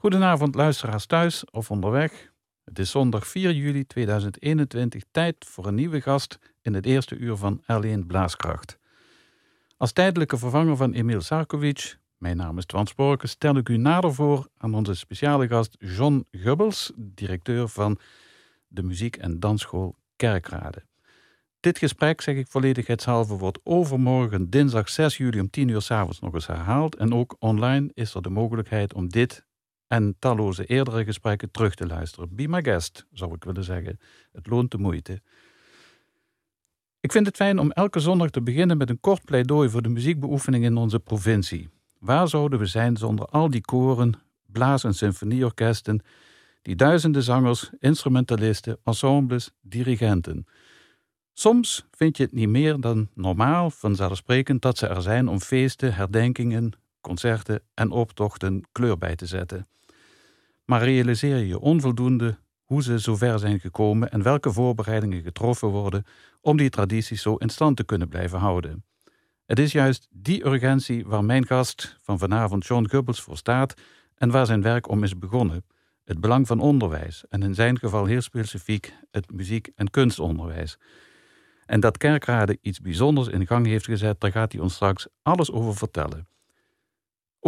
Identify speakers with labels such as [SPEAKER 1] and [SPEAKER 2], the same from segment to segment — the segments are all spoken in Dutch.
[SPEAKER 1] Goedenavond luisteraars thuis of onderweg. Het is zondag 4 juli 2021, tijd voor een nieuwe gast in het eerste uur van Alleen Blaaskracht. Als tijdelijke vervanger van Emil Sarkovic, mijn naam is Twan Sporken, stel ik u nader voor aan onze speciale gast John Gubbels, directeur van de muziek- en dansschool Kerkrade. Dit gesprek, zeg ik volledigheidshalve, wordt overmorgen dinsdag 6 juli om 10 uur s'avonds nog eens herhaald. En ook online is er de mogelijkheid om dit en talloze eerdere gesprekken terug te luisteren. Be my guest, zou ik willen zeggen. Het loont de moeite. Ik vind het fijn om elke zondag te beginnen met een kort pleidooi voor de muziekbeoefening in onze provincie. Waar zouden we zijn zonder al die koren, blaas- en symfonieorkesten, die duizenden zangers, instrumentalisten, ensembles, dirigenten. Soms vind je het niet meer dan normaal, vanzelfsprekend, dat ze er zijn om feesten, herdenkingen, concerten en optochten kleur bij te zetten. Maar realiseer je onvoldoende hoe ze zover zijn gekomen en welke voorbereidingen getroffen worden om die tradities zo in stand te kunnen blijven houden. Het is juist die urgentie waar mijn gast van vanavond John Gubbels voor staat en waar zijn werk om is begonnen. Het belang van onderwijs en in zijn geval heel specifiek het muziek- en kunstonderwijs. En dat Kerkrade iets bijzonders in gang heeft gezet, daar gaat hij ons straks alles over vertellen.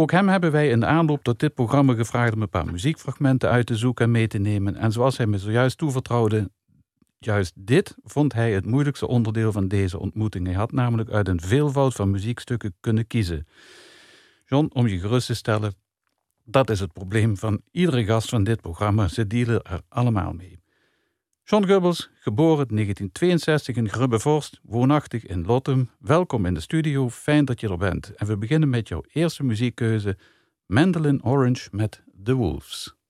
[SPEAKER 1] Ook hem hebben wij in de aanloop tot dit programma gevraagd om een paar muziekfragmenten uit te zoeken en mee te nemen. En zoals hij me zojuist toevertrouwde, juist dit vond hij het moeilijkste onderdeel van deze ontmoeting. Hij had namelijk uit een veelvoud van muziekstukken kunnen kiezen. John, om je gerust te stellen, dat is het probleem van iedere gast van dit programma. Ze dealen er allemaal mee. John Gubbels, geboren in 1962 in Grubbevorst, woonachtig in Lottem. Welkom in de studio, fijn dat je er bent. En we beginnen met jouw eerste muziekkeuze, Mandolin Orange met The Wolves.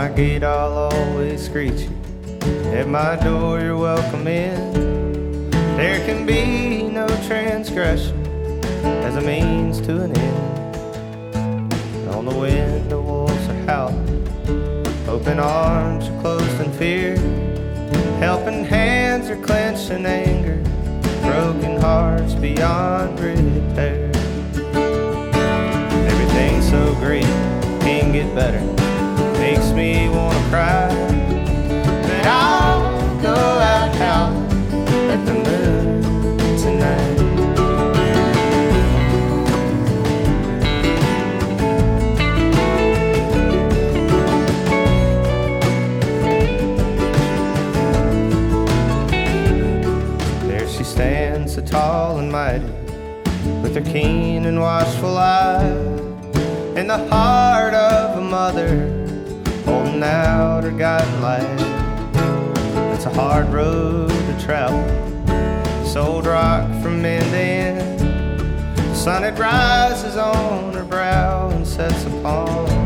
[SPEAKER 2] My gate, I'll always greet you. At my door, you're welcome in. There can be no transgression as a means to an end. On the wind, the wolves are howling. Open arms are closed in fear. Helping hands are clenched in anger. Broken hearts beyond repair. Everything's so great, can't get better makes me wanna cry. But I'll go out howling at the moon tonight. There she stands, so tall and mighty, with her keen and watchful eye, in the heart of a mother out her guiding light. It's a hard road to travel, sold rock from end to end. The sun it rises on her brow and sets upon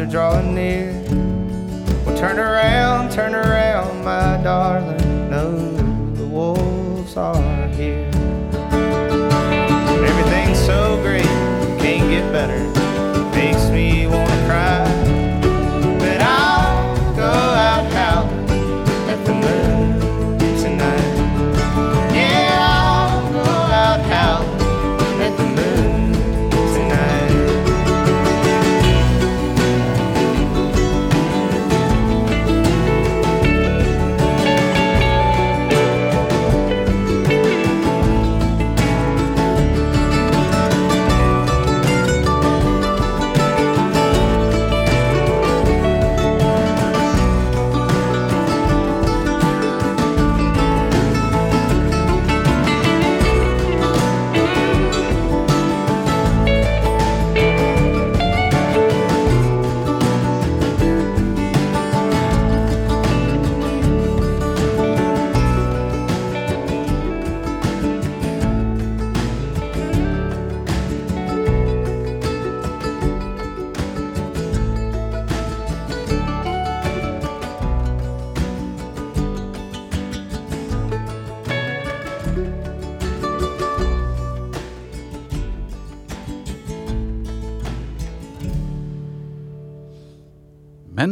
[SPEAKER 2] are drawing near.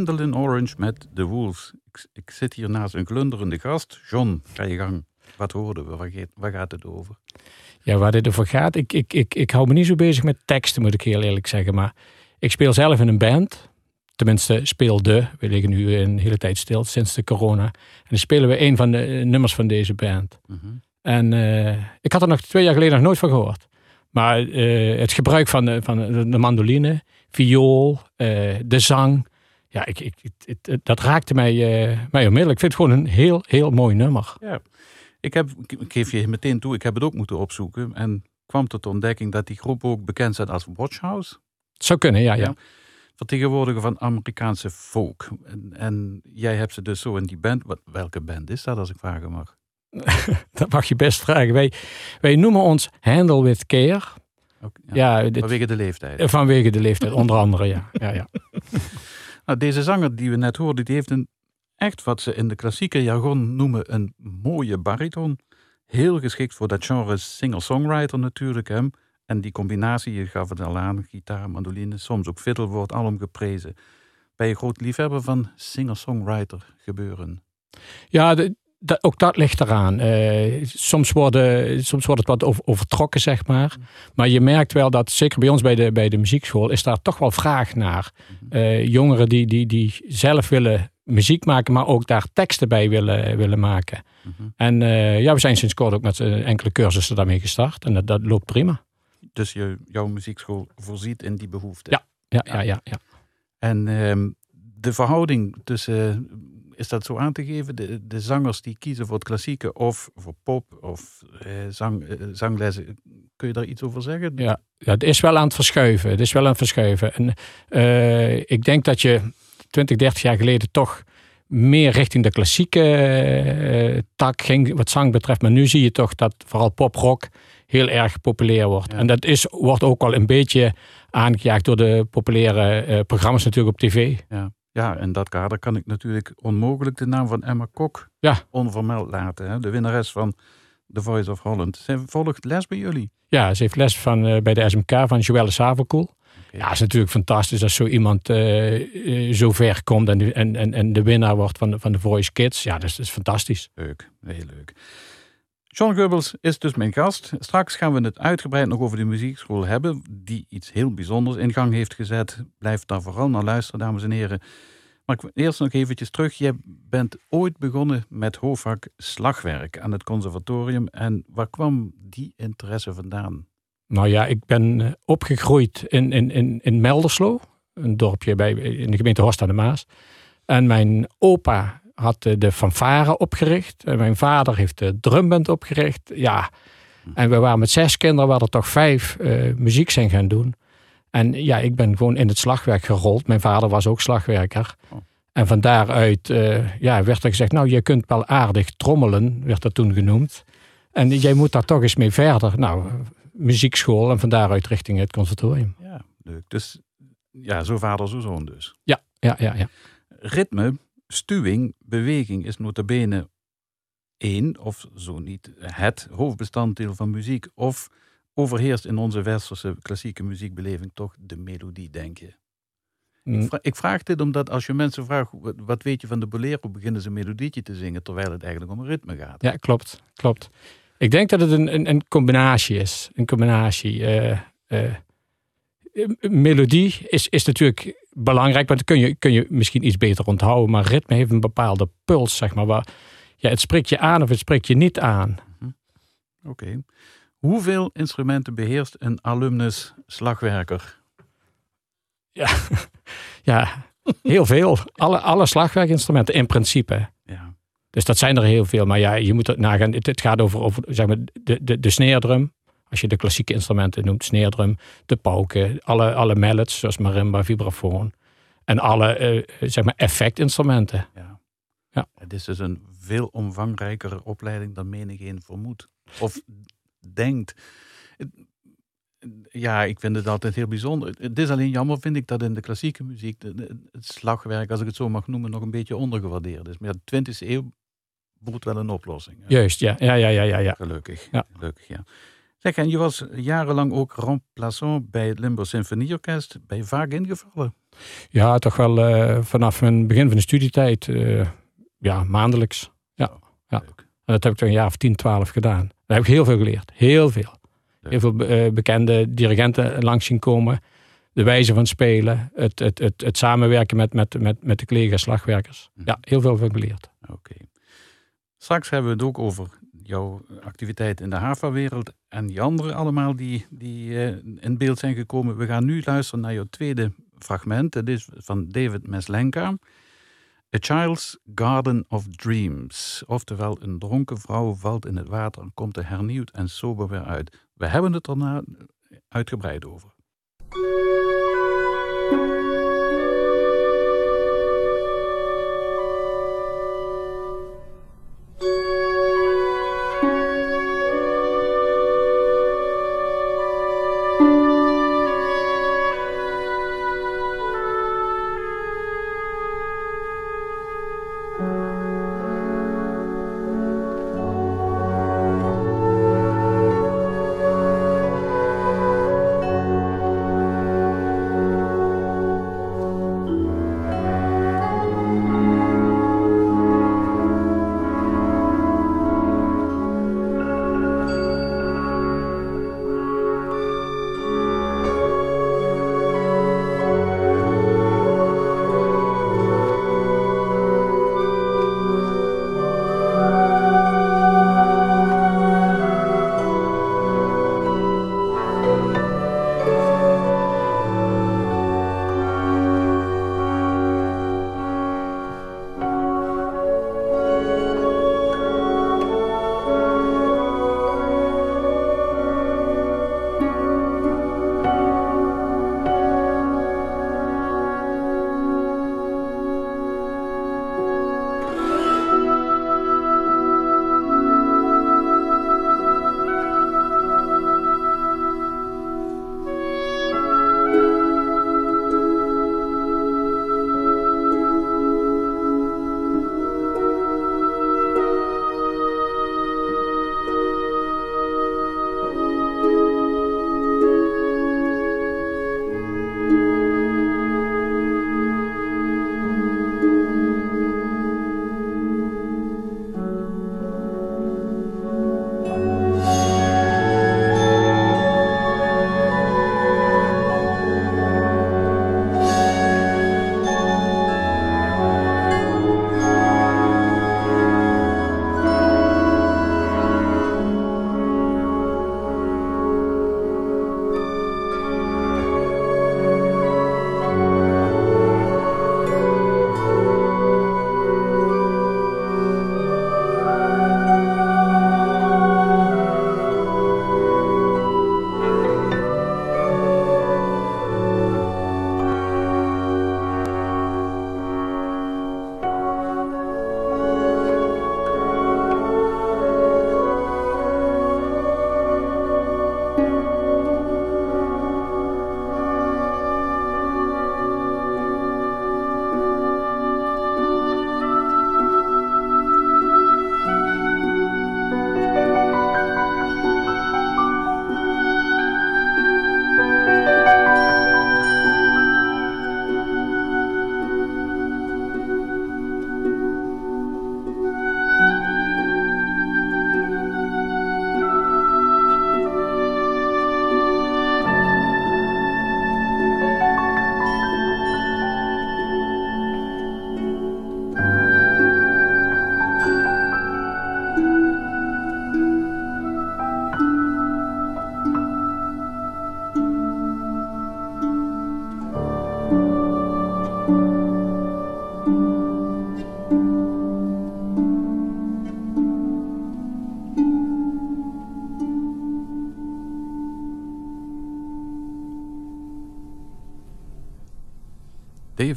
[SPEAKER 1] Mandolin Orange met The Wolves. Ik, ik, zit hier naast een glunderende gast. John, ga je gang. Wat hoorden we? Waar, gaat, waar gaat het over?
[SPEAKER 3] Ja, waar dit over gaat? Ik, ik, ik, ik hou me niet zo bezig met teksten, moet ik heel eerlijk zeggen. Maar ik speel zelf in een band. Tenminste, speelde. We liggen nu een hele tijd stil sinds de corona. En dan spelen we een van de eh, nummers van deze band.
[SPEAKER 1] Mhm.
[SPEAKER 3] En uh, ik had er nog twee jaar geleden nog nooit van gehoord. Maar uh, het gebruik van de, van de mandoline, viool, de zang ja, ik, ik, dat raakte mij, uh, mij onmiddellijk. Ik vind het gewoon een heel, heel mooi nummer.
[SPEAKER 1] Ja, ik, heb, ik geef je meteen toe, ik heb het ook moeten opzoeken. En kwam tot de ontdekking dat die groep ook bekend staat als Watchhouse.
[SPEAKER 3] Zou kunnen, ja, ja. ja.
[SPEAKER 1] Vertegenwoordiger van Amerikaanse folk. En, en, jij hebt ze dus zo in die band. Wat, welke band is dat, als ik vragen mag?
[SPEAKER 3] dat mag je best vragen. Wij, wij noemen ons Handle with Care.
[SPEAKER 1] ja, ja vanwege de leeftijd.
[SPEAKER 3] Vanwege de leeftijd, onder andere, ja. ja, ja.
[SPEAKER 1] Nou, deze zanger die we net hoorden, die heeft een echt wat ze in de klassieke jargon noemen een mooie bariton. Heel geschikt voor dat genre singer-songwriter natuurlijk. Hè? En die combinatie, je gaf het al aan, gitaar, mandoline, soms ook fiddle, wordt alom geprezen. Ben je groot liefhebber van singer-songwriter gebeuren?
[SPEAKER 3] Ja, de, dat, ook dat ligt eraan. Uh, soms, worden, soms wordt het wat overtrokken, zeg maar. Maar je merkt wel dat, zeker bij ons bij de, bij de muziekschool, is daar toch wel vraag naar. Uh, jongeren die, die, die zelf willen muziek maken, maar ook daar teksten bij willen, willen maken. Mhm. En uh, ja, we zijn sinds kort ook met enkele cursussen daarmee gestart. En dat, dat loopt prima.
[SPEAKER 1] Dus je, jouw muziekschool voorziet in die behoefte?
[SPEAKER 3] Ja, ja, ja. ja, ja.
[SPEAKER 1] En ehm, de verhouding tussen is dat zo aan te geven? De, de zangers die kiezen voor het klassieke of voor pop of eh, zang, eh, zanglessen, kun je daar iets over zeggen?
[SPEAKER 3] Ja, ja, het is wel aan het verschuiven. Het is wel aan het verschuiven. En uh, ik denk dat je 20, 30 jaar geleden toch meer richting de klassieke uh, tak ging wat zang betreft. Maar nu zie je toch dat vooral pop-rock heel erg populair wordt. En dat is, wordt ook al een beetje aangejaagd door de populaire uh, programma's natuurlijk op tv.
[SPEAKER 1] Ja. Ja, in dat kader kan ik natuurlijk onmogelijk de naam van Emma Kok
[SPEAKER 3] ja.
[SPEAKER 1] onvermeld laten. Hè? De winnares van The Voice of Holland. Ze volgt les bij jullie?
[SPEAKER 3] Ja, ze heeft les van, uh, bij de SMK van Joelle Savelkoel. Okay. Ja, is natuurlijk fantastisch als zo iemand uh, zo ver komt en, en, en, en de winnaar wordt van, van de Voice Kids. Ja, dat is, dat is fantastisch.
[SPEAKER 1] Leuk, heel leuk. John Goebbels is dus mijn gast. Straks gaan we het uitgebreid nog over de muziekschool hebben, die iets heel bijzonders in gang heeft gezet. Blijf daar vooral naar luisteren, dames en heren. Maar eerst nog eventjes terug. Je bent ooit begonnen met hoofdvak slagwerk aan het conservatorium. En waar kwam die interesse vandaan?
[SPEAKER 3] Nou ja, ik ben eh, opgegroeid in, in, in, in Melderslo, een dorpje bij, in de gemeente Horst aan de Maas. En mijn opa had de fanfare opgericht. En mijn vader heeft de drumband opgericht. Ja, en we waren met zes kinderen, waar er toch vijf uh, muziek zijn gaan doen. En ja, ik ben gewoon in het slagwerk gerold. Mijn vader was ook slagwerker. Oh. En van daaruit uh, ja, werd er gezegd, nou je kunt wel aardig trommelen, werd dat toen genoemd. En jij moet daar toch eens mee verder. Nou, muziekschool en van daaruit richting het conservatorium.
[SPEAKER 1] Ja, leuk. Dus ja, zo vader, zo zoon dus.
[SPEAKER 3] Ja, ja, ja. ja.
[SPEAKER 1] Ritme, stuwing, beweging is notabene één, of zo niet, het hoofdbestanddeel van muziek. Of overheerst in onze westerse klassieke muziekbeleving toch de melodie, denk je? Mm. Ik, vraag, dit omdat als je mensen vraagt, wat weet je van de bolero, beginnen ze een melodietje te zingen, terwijl het eigenlijk om een ritme gaat.
[SPEAKER 3] Ja, klopt, klopt. Ik denk dat het een, een, een combinatie is. Een combinatie. Uh, uh, melodie is, is natuurlijk belangrijk, want dan kun je, kun je misschien iets beter onthouden. Maar ritme heeft een bepaalde puls, zeg maar. Waar, ja, het spreekt je aan of het spreekt je niet aan.
[SPEAKER 1] Mhm. Oké. Hoeveel instrumenten beheerst een alumnus slagwerker?
[SPEAKER 3] Ja, ja heel veel. Alle, alle slagwerkinstrumenten in principe.
[SPEAKER 1] Ja.
[SPEAKER 3] Dus dat zijn er heel veel. Maar ja, je moet het nagaan. Het, het gaat over, over zeg maar, de, de, de sneerdrum. Als je de klassieke instrumenten noemt, sneerdrum, de pauken, alle, alle mallets, zoals marimba, vibrafoon. En alle uh, zeg maar effectinstrumenten.
[SPEAKER 1] Ja. ja. Het is dus een veel omvangrijkere opleiding dan menigeen vermoedt. Of denkt. Ja, ik vind het altijd heel bijzonder. Het is alleen jammer, vind ik, dat in de klassieke muziek het slagwerk, als ik het zo mag noemen, nog een beetje ondergewaardeerd is. Maar ja, de 20e eeuw boet wel een oplossing. hè?
[SPEAKER 3] Juist, ja. Ja, ja, ja, ja. ja.
[SPEAKER 1] Gelukkig.
[SPEAKER 3] Ja.
[SPEAKER 1] Gelukkig, ja. Zeg, en je was jarenlang ook remplaçant bij het Limburg Symfonieorkest. Ben je vaak ingevallen?
[SPEAKER 3] ja toch wel eh, vanaf mijn begin van de studietijd, eh, ja, maandelijks. Ja.
[SPEAKER 1] Leuk.
[SPEAKER 3] En dat heb ik toch een jaar of 10, 12 gedaan. Daar heb ik heel veel geleerd. Heel veel. Heel veel eh, bekende dirigenten langs zien komen. De wijze van spelen. Het, het, het, het samenwerken met, met, met, met de collega's, slagwerkers.
[SPEAKER 1] Mhm.
[SPEAKER 3] Ja, heel veel van geleerd.
[SPEAKER 1] Oké. Straks hebben we het ook over jouw activiteit in de HAVA-wereld en die anderen allemaal die, die eh, in beeld zijn gekomen. We gaan nu luisteren naar jouw tweede fragment. Het is van David Meslenka. A Child's Garden of Dreams. Oftewel, een dronken vrouw valt in het water en komt er hernieuwd en sober weer uit. We hebben het er uitgebreid over.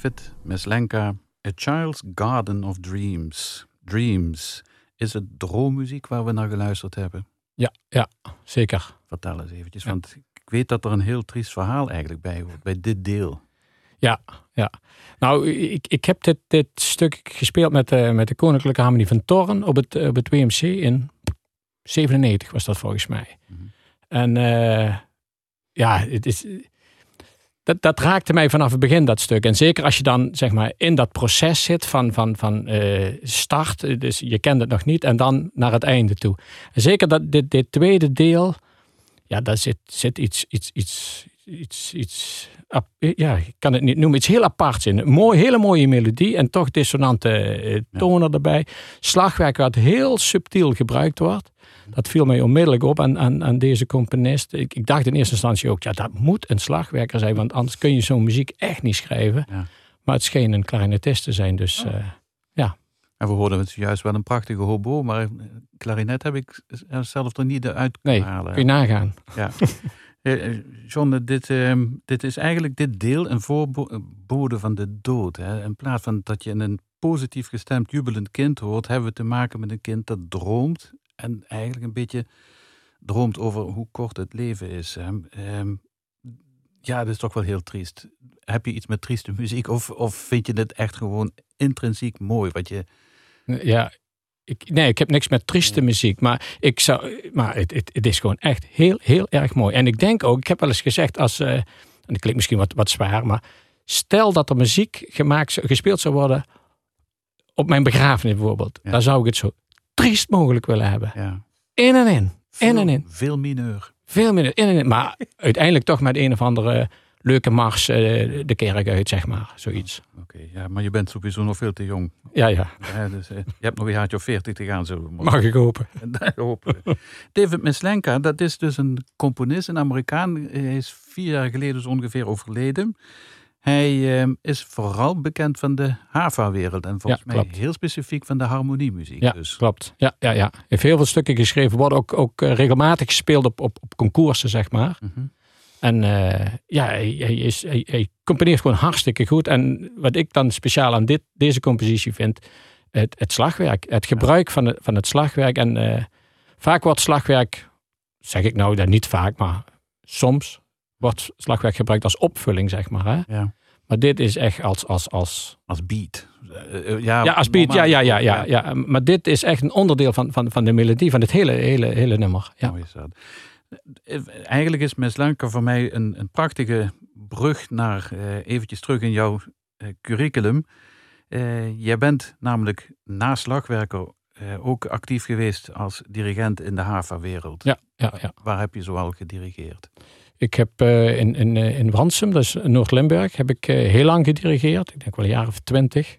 [SPEAKER 1] David Meslenka, A Child's Garden of Dreams. Dreams. Is het droommuziek waar we naar geluisterd hebben?
[SPEAKER 3] Ja, ja, zeker.
[SPEAKER 1] Vertel eens eventjes,
[SPEAKER 3] Ja.
[SPEAKER 1] want ik weet dat er een heel triest verhaal eigenlijk bij hoort, bij dit deel.
[SPEAKER 3] Ja, ja. Nou, ik, ik heb dit, dit stuk gespeeld met de, met de Koninklijke Harmonie van Torren op het, op het WMC in 97 was dat volgens mij.
[SPEAKER 1] Mhm.
[SPEAKER 3] En uh, ja, het is, dat, dat raakte mij vanaf het begin, dat stuk. En zeker als je dan zeg maar in dat proces zit van, van, van uh, start, dus je kent het nog niet, en dan naar het einde toe. En zeker dat, dit, dit tweede deel, ja, daar zit, zit iets, iets, iets, iets, iets ja, ik kan het niet noemen, iets heel aparts in. Een mooi, hele mooie melodie en toch dissonante uh, tonen ja. erbij. Slagwerk wat heel subtiel gebruikt wordt. Dat viel mij onmiddellijk op aan, aan, aan deze componist. Ik, ik, dacht in eerste instantie ook, ja, dat moet een slagwerker zijn, want anders kun je zo'n muziek echt niet schrijven.
[SPEAKER 1] Ja.
[SPEAKER 3] Maar het scheen een klarinetist te zijn, dus oh. uh, ja.
[SPEAKER 1] En we hoorden het juist wel een prachtige hobo, maar klarinet heb ik zelf er niet uit kunnen
[SPEAKER 3] nee,
[SPEAKER 1] halen.
[SPEAKER 3] kun je nagaan.
[SPEAKER 1] Ja. John, dit, uh, dit is eigenlijk dit deel een voorbode van de dood. Hè? In plaats van dat je een positief gestemd, jubelend kind hoort, hebben we te maken met een kind dat droomt en eigenlijk een beetje droomt over hoe kort het leven is. Um, ja, dat is toch wel heel triest. Heb je iets met trieste muziek of, of vind je dit echt gewoon intrinsiek mooi? Wat je...
[SPEAKER 3] Ja, ik, nee, ik heb niks met trieste muziek, maar, ik zou, maar het, het, het, is gewoon echt heel, heel erg mooi. En ik denk ook, ik heb wel eens gezegd, als, uh, en dat klinkt misschien wat, wat zwaar, maar stel dat er muziek gemaakt, gespeeld zou worden op mijn begrafenis bijvoorbeeld,
[SPEAKER 1] Ja.
[SPEAKER 3] dan zou ik het zo triest mogelijk willen hebben.
[SPEAKER 1] Ja.
[SPEAKER 3] In en in, in
[SPEAKER 1] Veel,
[SPEAKER 3] en in.
[SPEAKER 1] veel mineur.
[SPEAKER 3] Veel minder in en in. Maar uiteindelijk toch met een of andere leuke mars eh, de kerk uit, zeg maar. Zoiets.
[SPEAKER 1] Oké, ja, maar je bent sowieso nog veel te jong.
[SPEAKER 3] Ja, ja.
[SPEAKER 1] Dus, eh, je hebt nog een jaartje of veertig te gaan, zullen we maar
[SPEAKER 3] Mag ik hopen.
[SPEAKER 1] Hopen. David Mislenka, dat is dus een componist, een Amerikaan. Hij is vier jaar geleden zo ongeveer overleden. Hij eh, is vooral bekend van de Hava-wereld en volgens
[SPEAKER 3] Ja,
[SPEAKER 1] mij heel specifiek van de harmoniemuziek.
[SPEAKER 3] Ja,
[SPEAKER 1] dus.
[SPEAKER 3] klopt. Ja, ja, ja. Hij heeft heel veel stukken geschreven. Worden ook, ook eh, regelmatig gespeeld op, op, op concoursen, zeg maar.
[SPEAKER 1] Mhm.
[SPEAKER 3] En eh, ja, hij, hij, is, hij, hij componeert gewoon hartstikke goed. En wat ik dan speciaal aan dit, deze compositie vind, het, het slagwerk. Het gebruik van, het, van het slagwerk. En eh, vaak wordt slagwerk, zeg ik nou dat niet vaak, maar soms wordt slagwerk gebruikt als opvulling, zeg maar. Hè?
[SPEAKER 1] Ja,
[SPEAKER 3] Maar dit is echt als, als, als
[SPEAKER 1] als beat. Eh, eh, ja,
[SPEAKER 3] ja, als beat, ja, ja, ja, ja, ja. Maar dit is echt een onderdeel van, van, van de melodie, van het hele, hele, hele nummer. Ja.
[SPEAKER 1] Mooi is dat. Eh, Eigenlijk is Meslanka voor mij een, een prachtige brug naar eh, eventjes terug in jouw curriculum. Jij bent namelijk na slagwerker ook actief geweest als dirigent in de HAVA-wereld.
[SPEAKER 3] Ja, ja, ja.
[SPEAKER 1] Waar heb je zoal gedirigeerd?
[SPEAKER 3] Ik heb eh, in, in, eh, in Wansum, dat is Noord-Limburg, heb ik eh, heel lang gedirigeerd. Ik denk wel een jaar of twintig.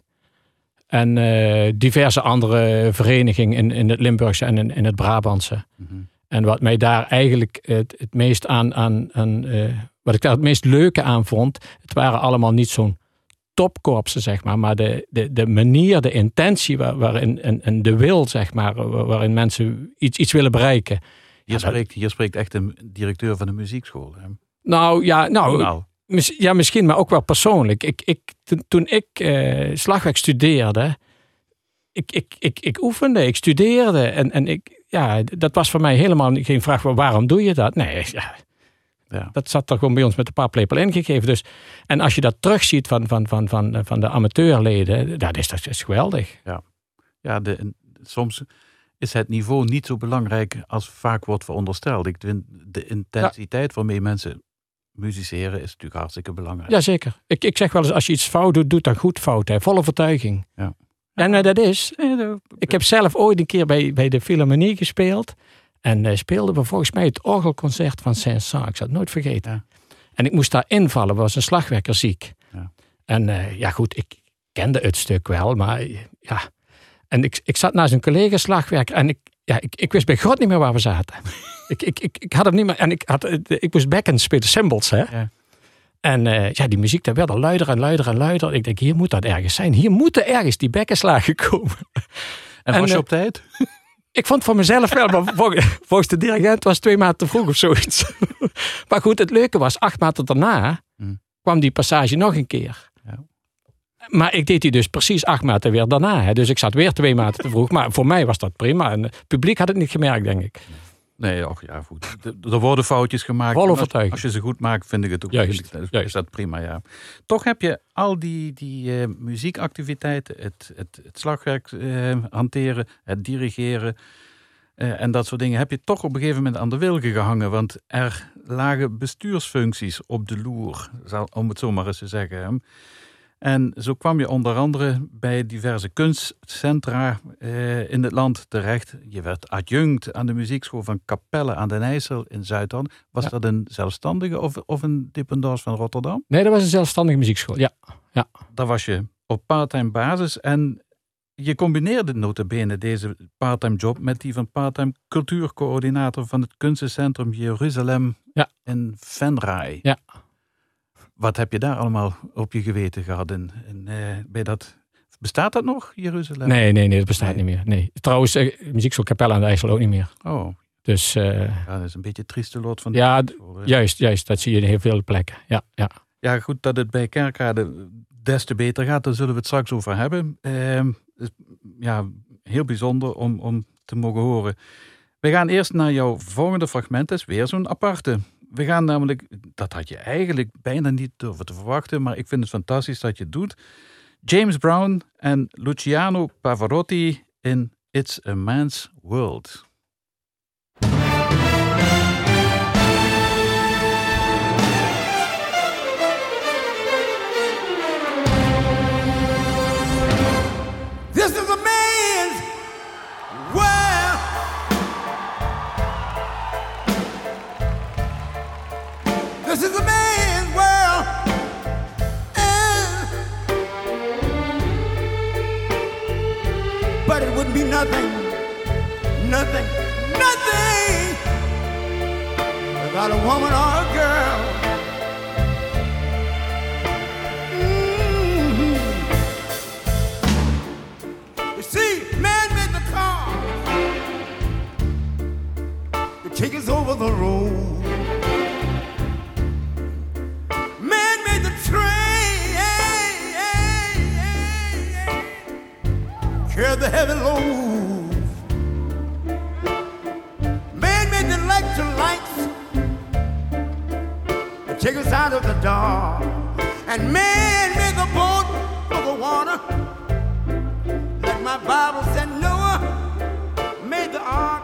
[SPEAKER 3] En diverse andere verenigingen in, in het Limburgse en in, in het Brabantse.
[SPEAKER 1] Mhm.
[SPEAKER 3] En wat mij daar eigenlijk het, het meest aan, aan, aan wat ik daar het meest leuke aan vond, het waren allemaal niet zo'n topkorpsen, zeg maar, maar de, de, de manier, de intentie waar, waarin, en, en de wil, zeg maar, waar- waarin mensen iets, iets willen bereiken.
[SPEAKER 1] Hier,
[SPEAKER 3] Ja, dat-
[SPEAKER 1] spreekt, hier spreekt echt een directeur van de muziekschool. Hè?
[SPEAKER 3] Nou ja, nou,
[SPEAKER 1] Nou,
[SPEAKER 3] Mis- Ja, misschien, maar ook wel persoonlijk. Ik, ik, toen, ik eh, slagwerk studeerde, ik, ik, ik, ik oefende, ik studeerde. En, en ik, ja, dat was voor mij helemaal geen vraag van waarom doe je dat? Nee, ja,
[SPEAKER 1] ja.
[SPEAKER 3] dat zat er gewoon bij ons met een paar paplepel ingegeven. Dus, en als je dat terugziet van, van, van, van, van de amateurleden, dat is, dat is geweldig.
[SPEAKER 1] ja de, soms is het niveau niet zo belangrijk als vaak wordt verondersteld. Ik vind de intensiteit waarmee mensen musiceren is natuurlijk hartstikke belangrijk.
[SPEAKER 3] Jazeker. Ik, ik zeg wel eens, als je iets fout doet, doet dan goed fout. Hè. Volle vertuiging.
[SPEAKER 1] Ja.
[SPEAKER 3] En eh, dat is, Ik heb zelf ooit een keer bij, bij de Philharmonie gespeeld. En eh, speelden we volgens mij het orgelconcert van Saint-Saëns. Ik zal het nooit vergeten.
[SPEAKER 1] Ja.
[SPEAKER 3] En ik moest daar invallen, was een slagwerker ziek.
[SPEAKER 1] Ja.
[SPEAKER 3] En eh, ja goed, ik kende het stuk wel, maar ja. En ik, ik zat naast een collega slagwerker en ik, ja, ik, ik wist bij God niet meer waar we zaten. ik, ik, ik, ik had hem niet meer, en ik, had, eh, ik moest backen spelen, cymbals hè.
[SPEAKER 1] Ja.
[SPEAKER 3] En eh, ja, die muziek daar werd al luider en luider en luider. Ik denk, hier moet dat ergens zijn. Hier moeten ergens die bekkenslagen komen.
[SPEAKER 1] En
[SPEAKER 3] En,
[SPEAKER 1] was je
[SPEAKER 3] eh,
[SPEAKER 1] op tijd?
[SPEAKER 3] Ik vond voor mezelf wel, maar vol- volgens de dirigent was het twee maanden te vroeg of zoiets. maar goed, het leuke was, acht maanden daarna
[SPEAKER 1] Hmm.
[SPEAKER 3] kwam die passage nog een keer.
[SPEAKER 1] Ja.
[SPEAKER 3] Maar ik deed die dus precies acht maanden weer daarna. Hè. Dus ik zat weer twee maanden te vroeg. Maar voor mij was dat prima. En het publiek had het niet gemerkt, denk ik.
[SPEAKER 1] Nee, och, ja, goed. Er worden foutjes gemaakt. Als, als je ze goed maakt, vind ik het ook
[SPEAKER 3] Juist,
[SPEAKER 1] vind ik- is dat prima, ja. Toch heb je al die, die eh, muziekactiviteiten, het, het, het slagwerk eh, hanteren, het dirigeren eh, en dat soort dingen, heb je toch op een gegeven moment aan de wilgen gehangen. Want er lagen bestuursfuncties op de loer, om het zo maar eens te zeggen. En zo kwam je onder andere bij diverse kunstcentra eh, in het land terecht. Je werd adjunct aan de muziekschool van Capelle aan den IJssel in Zuidland. Was
[SPEAKER 3] Ja.
[SPEAKER 1] dat een zelfstandige of, of een dependance van Rotterdam?
[SPEAKER 3] Nee, dat was een zelfstandige muziekschool. Ja,
[SPEAKER 1] Daar was je op parttime basis en je combineerde notabene deze parttime job met die van parttime cultuurcoördinator van het kunstencentrum Jeruzalem
[SPEAKER 3] Ja.
[SPEAKER 1] in Venray.
[SPEAKER 3] Ja.
[SPEAKER 1] Wat heb je daar allemaal op je geweten gehad? En, en, eh, bij dat, bestaat dat nog, Jeruzalem?
[SPEAKER 3] nee, nee, nee, dat bestaat
[SPEAKER 1] Nee.
[SPEAKER 3] niet meer. Nee. Trouwens, eh, muziekschool Capelle aan de IJssel ook niet meer.
[SPEAKER 1] Oh,
[SPEAKER 3] Dus eh,
[SPEAKER 1] ja, dat is een beetje het trieste lot van
[SPEAKER 3] Ja,
[SPEAKER 1] school, hè?
[SPEAKER 3] juist, juist, dat zie je in heel veel plekken. Ja, ja.
[SPEAKER 1] Ja, goed dat het bij Kerkrade des te beter gaat. Daar zullen we het straks over hebben. Ehm, dus, ja, heel bijzonder om, om te mogen horen. We gaan eerst naar jouw volgende fragment. Dat is weer zo'n aparte. We gaan namelijk, dat had je eigenlijk bijna niet durven te verwachten, maar ik vind het fantastisch dat je het doet. James Brown en Luciano Pavarotti in It's a Man's World.
[SPEAKER 4] This is a man's world. And- but it wouldn't be nothing, nothing, nothing without a woman or a girl. Mhm. You see, man made the car to take us over the road. The heavy load. Made the electrolytes to take us out of the dark. And man made the boat for the water. Like my Bible said, Noah made the ark.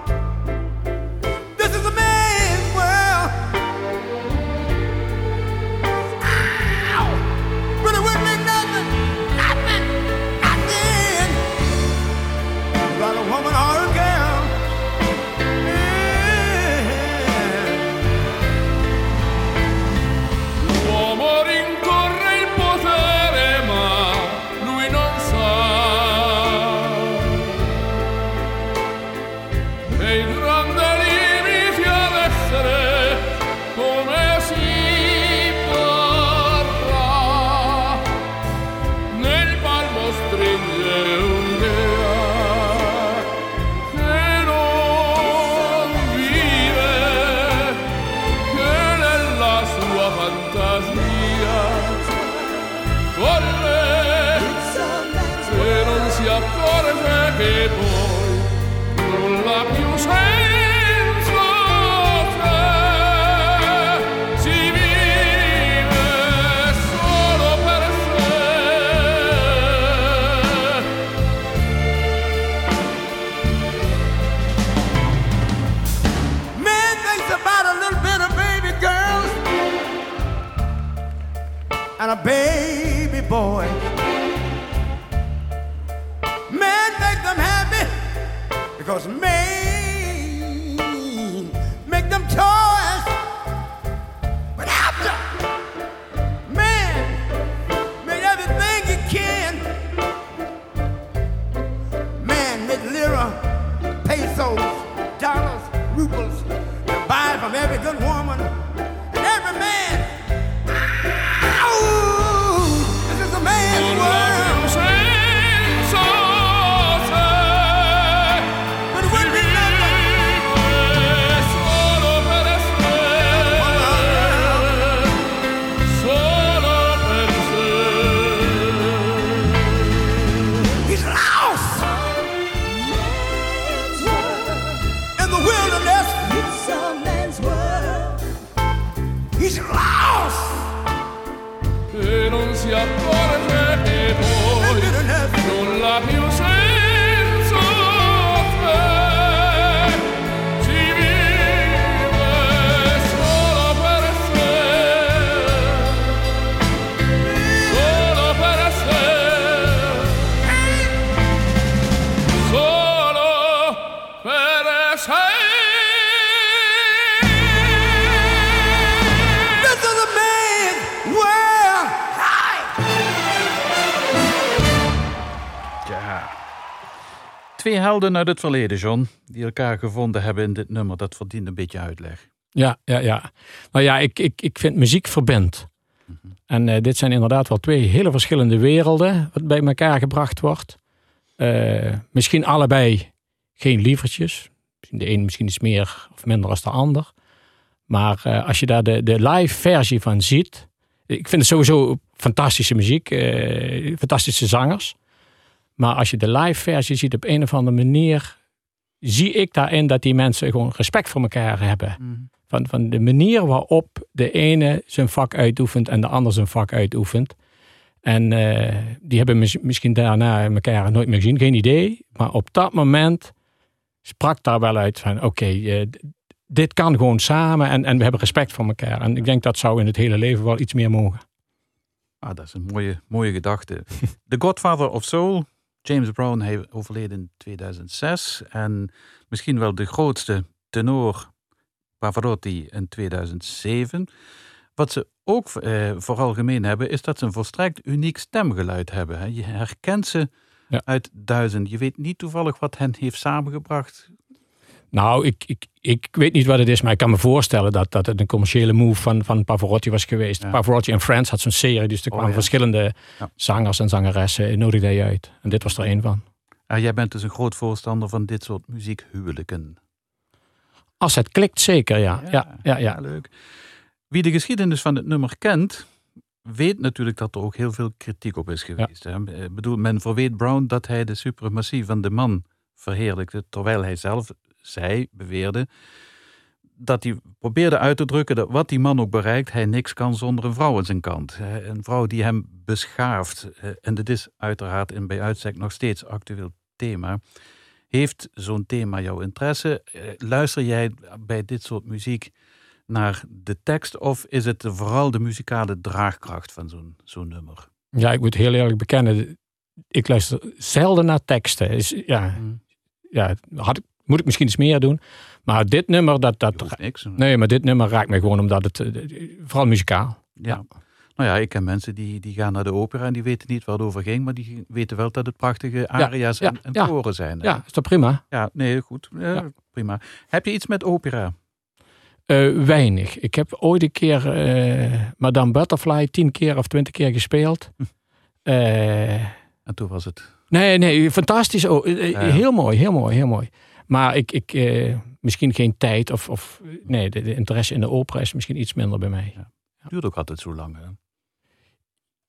[SPEAKER 5] Si accorge poi nulla più senso c'è si vive solo per sé
[SPEAKER 4] Man thinks about a little bit of baby girls and a baby boy. Because man
[SPEAKER 1] Twee helden uit het verleden, John, die elkaar gevonden hebben in dit nummer. Dat verdient een beetje uitleg.
[SPEAKER 3] Ja, ja, ja. Nou ja, ik, ik, ik vind muziek verbindt. En eh, dit zijn inderdaad wel twee hele verschillende werelden wat bij elkaar gebracht wordt. Eh, misschien allebei geen lievertjes. De een misschien iets meer of minder als de ander. Maar eh, als je daar de, de live versie van ziet. Ik vind het sowieso fantastische muziek. fantastische zangers. Maar als je de live versie ziet op een of andere manier. Zie ik daarin dat die mensen gewoon respect voor elkaar hebben. Van, van de manier waarop de ene zijn vak uitoefent en de ander zijn vak uitoefent. En eh, die hebben mis- misschien daarna elkaar nooit meer gezien, geen idee. Maar op dat moment sprak daar wel uit van oké, eh, dit kan gewoon samen en, en we hebben respect voor elkaar. En ik denk dat zou in het hele leven wel iets meer mogen.
[SPEAKER 1] Ah, dat is een mooie, mooie gedachte. The Godfather of Soul, James Brown, hij overleden in 2006. En misschien wel de grootste tenor Pavarotti in 2007. Wat ze ook eh, vooral gemeen hebben, is dat ze een volstrekt uniek stemgeluid hebben. Hè. Je herkent ze
[SPEAKER 3] Ja.
[SPEAKER 1] uit duizend. Je weet niet toevallig wat hen heeft samengebracht.
[SPEAKER 3] Nou, ik, ik, ik weet niet wat het is, maar ik kan me voorstellen dat, dat het een commerciële move van, van Pavarotti was geweest.
[SPEAKER 1] Ja.
[SPEAKER 3] Pavarotti en Friends had zo'n serie, dus er
[SPEAKER 1] Oh,
[SPEAKER 3] kwamen
[SPEAKER 1] ja.
[SPEAKER 3] verschillende
[SPEAKER 1] Ja.
[SPEAKER 3] zangers en zangeressen, nodigde hij uit. En dit was er één van.
[SPEAKER 1] Ah, jij bent dus een groot voorstander van dit soort muziekhuwelijken.
[SPEAKER 3] Als het klikt, zeker, ja. Ja, ja, ja.
[SPEAKER 1] leuk. Wie de geschiedenis van het nummer kent, weet natuurlijk dat er ook heel veel kritiek op is geweest. Ik bedoel, men verweet Brown dat hij de suprematie van de man verheerlijkte, terwijl hij zelf zei, beweerde, dat hij probeerde uit te drukken dat wat die man ook bereikt, hij niks kan zonder een vrouw aan zijn kant. Een vrouw die hem beschaaft. En dit is uiteraard in bij uitstek nog steeds actueel thema. Heeft zo'n thema jouw interesse? Eh, Luister jij bij dit soort muziek naar de tekst of is het vooral de muzikale draagkracht van zo'n zo'n nummer?
[SPEAKER 3] Ja, ik moet heel eerlijk bekennen, ik luister zelden naar teksten. Is, ja, ja had ik, moet ik misschien iets meer doen. Maar dit nummer, dat, dat,
[SPEAKER 1] niks.
[SPEAKER 3] nee, maar dit nummer raakt mij gewoon omdat het, eh, vooral muzikaal.
[SPEAKER 1] Ja. Nou ja, ik ken mensen die, die gaan naar de opera en die weten niet waar het over ging, maar die weten wel dat het prachtige aria's
[SPEAKER 3] ja,
[SPEAKER 1] en, en koren zijn. hè?
[SPEAKER 3] Ja, is dat prima?
[SPEAKER 1] ja nee, goed. Eh,
[SPEAKER 3] Ja.
[SPEAKER 1] Prima. Heb je iets met opera?
[SPEAKER 3] Eh, weinig. Ik heb ooit een keer Madame Butterfly tien keer of twintig keer gespeeld. Eh,
[SPEAKER 1] En toen was het.
[SPEAKER 3] nee, nee, fantastisch. Oh. Heel mooi, heel mooi, heel mooi. Maar ik, ik eh, misschien geen tijd of, of nee, de, de interesse in de opera is misschien iets minder bij mij.
[SPEAKER 1] duurt ook altijd zo lang. Hè?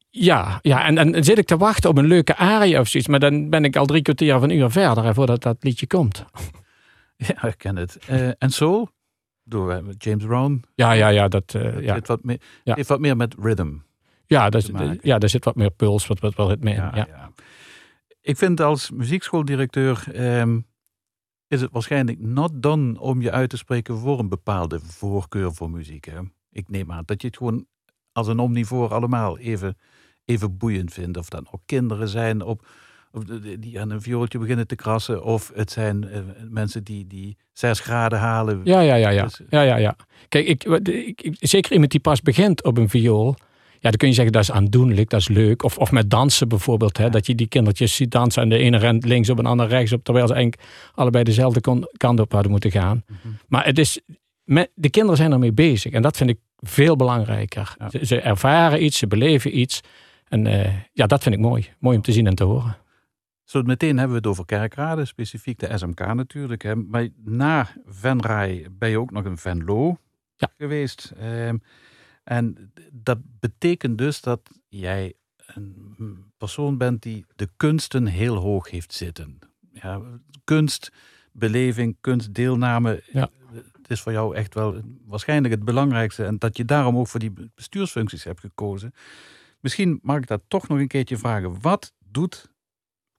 [SPEAKER 3] Ja, ja en, en dan zit ik te wachten op een leuke aria of zoiets. Maar dan ben ik al drie kwartier of een uur verder hè, voordat dat liedje komt.
[SPEAKER 1] Ja, ik ken het. Eh, en Soul? Door eh, James Brown.
[SPEAKER 3] Ja, ja, ja. Dat,
[SPEAKER 1] Het
[SPEAKER 3] ja.
[SPEAKER 1] heeft, wat meer,
[SPEAKER 3] Ja.
[SPEAKER 1] heeft wat meer met rhythm.
[SPEAKER 3] Ja, dat, ja, daar zit wat meer puls, wat, wat, in.
[SPEAKER 1] Ja,
[SPEAKER 3] Ja,
[SPEAKER 1] ja. Ik vind als muziekschooldirecteur ehm, is het waarschijnlijk not done om je uit te spreken voor een bepaalde voorkeur voor muziek. Hè? Ik neem aan dat je het gewoon als een omnivoor allemaal even, even boeiend vindt. Of dat ook kinderen zijn op, of die aan een viooltje beginnen te krassen. Of het zijn eh, mensen die, die zes graden halen.
[SPEAKER 3] Ja, ja, ja, ja.
[SPEAKER 1] Dus,
[SPEAKER 3] ja, ja, ja. Kijk, ik, wat- ik, ik- zeker iemand die pas begint op een viool. Ja, dan kun je zeggen dat is aandoenlijk, dat is leuk. Of, of met dansen bijvoorbeeld. Hè, Dat je die kindertjes ziet dansen en de ene rent links op en de andere rechts op. Terwijl ze eigenlijk allebei dezelfde kon- kant op hadden moeten gaan.
[SPEAKER 1] Mhm.
[SPEAKER 3] Maar het is, met, de kinderen zijn ermee bezig. En dat vind ik veel belangrijker.
[SPEAKER 1] Ja.
[SPEAKER 3] Ze, ze ervaren iets, ze beleven iets. En eh, ja, dat vind ik mooi. Mooi om te zien en te horen.
[SPEAKER 1] Zo meteen hebben we het over kerkraden, specifiek de SMK natuurlijk. Hè. Maar na Venray ben je ook nog in Venlo
[SPEAKER 3] Ja.
[SPEAKER 1] geweest. Ehm, en dat betekent dus dat jij een persoon bent die de kunsten heel hoog heeft zitten. Ja, kunst, beleving, kunstdeelname.
[SPEAKER 3] Ja.
[SPEAKER 1] Het is voor jou echt wel waarschijnlijk het belangrijkste. En dat je daarom ook voor die bestuursfuncties hebt gekozen. Misschien mag ik dat toch nog een keertje vragen. Wat doet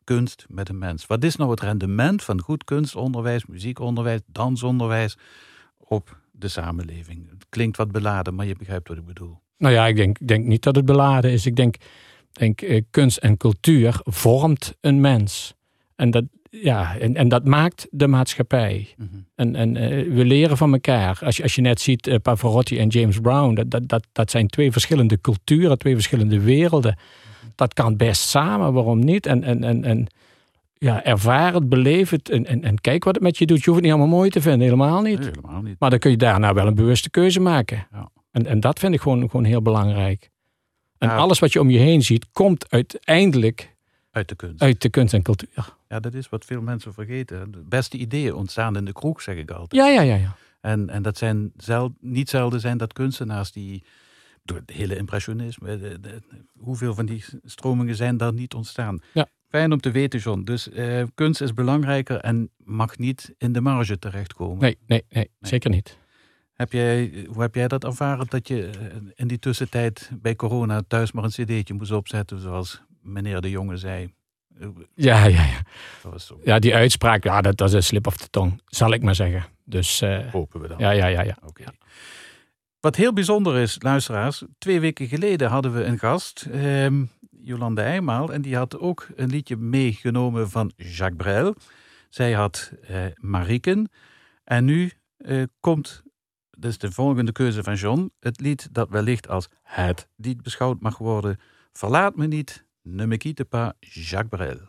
[SPEAKER 1] kunst met een mens? Wat is nou het rendement van goed kunstonderwijs, muziekonderwijs, dansonderwijs op de samenleving? Het klinkt wat beladen, maar je begrijpt wat ik bedoel.
[SPEAKER 3] Nou ja, ik denk, denk niet dat het beladen is. Ik denk, denk eh, kunst en cultuur vormt een mens. En dat, ja, en, en dat maakt de maatschappij.
[SPEAKER 1] Mhm.
[SPEAKER 3] En, en eh, we leren van elkaar. Als je, als je net ziet, eh, Pavarotti en James Brown, dat, dat, dat, dat zijn twee verschillende culturen, twee verschillende werelden. Dat kan best samen, waarom niet? En, en, en, en ja, ervaar het, beleef het en, en, en kijk wat het met je doet. Je hoeft het niet allemaal mooi te vinden, helemaal niet.
[SPEAKER 1] Nee, helemaal niet.
[SPEAKER 3] Maar dan kun je daarna wel een bewuste keuze maken.
[SPEAKER 1] Ja.
[SPEAKER 3] En, en dat vind ik gewoon, gewoon heel belangrijk. En
[SPEAKER 1] Ja.
[SPEAKER 3] alles wat je om je heen ziet, komt uiteindelijk
[SPEAKER 1] Uit de kunst.
[SPEAKER 3] uit de kunst en cultuur.
[SPEAKER 1] Ja, dat is wat veel mensen vergeten. De beste ideeën ontstaan in de kroeg, zeg ik altijd.
[SPEAKER 3] Ja, ja, ja. ja.
[SPEAKER 1] En, en dat zijn zel, niet zelden zijn dat kunstenaars die door het hele impressionisme, de, de- hoeveel van die stromingen zijn daar niet ontstaan.
[SPEAKER 3] Ja.
[SPEAKER 1] Fijn om te weten, John. Dus eh, kunst is belangrijker en mag niet in de marge terechtkomen.
[SPEAKER 3] Nee, nee, nee, zeker niet.
[SPEAKER 1] Heb jij, hoe heb jij dat ervaren dat je eh, in die tussentijd bij corona thuis maar een cd'tje moest opzetten, zoals meneer de Jonge zei? Eh,
[SPEAKER 3] Ja, ja, ja.
[SPEAKER 1] Dat was zo.
[SPEAKER 3] ja die uitspraak, ja, dat, dat is een slip of de tong, zal ik maar zeggen. Dus eh,
[SPEAKER 1] Hopen we dan.
[SPEAKER 3] ja, ja, ja, ja.
[SPEAKER 1] Oké. Wat heel bijzonder is, luisteraars, twee weken geleden hadden we een gast, ehm, Jolande Eijmaal, en die had ook een liedje meegenomen van Jacques Brel. Zij had eh, Mariken. En nu eh, komt, dus de volgende keuze van John, het lied dat wellicht als het lied beschouwd mag worden. Verlaat me niet, ne me quitte pas, Jacques Brel.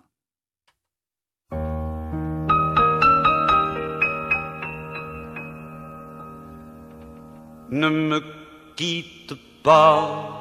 [SPEAKER 6] Ne me quitte pas,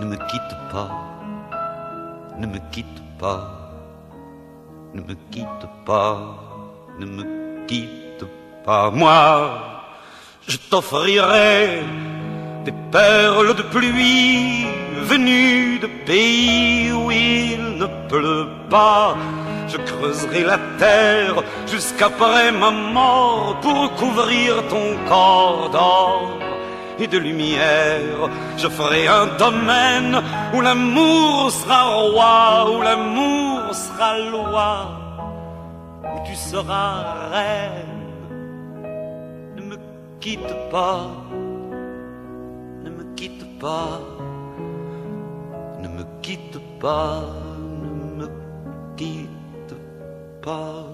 [SPEAKER 6] ne me quitte pas, ne me quitte pas, ne me quitte pas, ne me quitte pas. Moi, je t'offrirai des perles de pluie venues de pays où il ne pleut pas. Je creuserai la terre jusqu'après ma mort pour couvrir ton corps d'or et de lumière. Je ferai un domaine où l'amour sera roi, où l'amour sera loi, où tu seras reine. Ne me quitte pas, ne me quitte pas, ne me quitte pas, ne me quitte pas.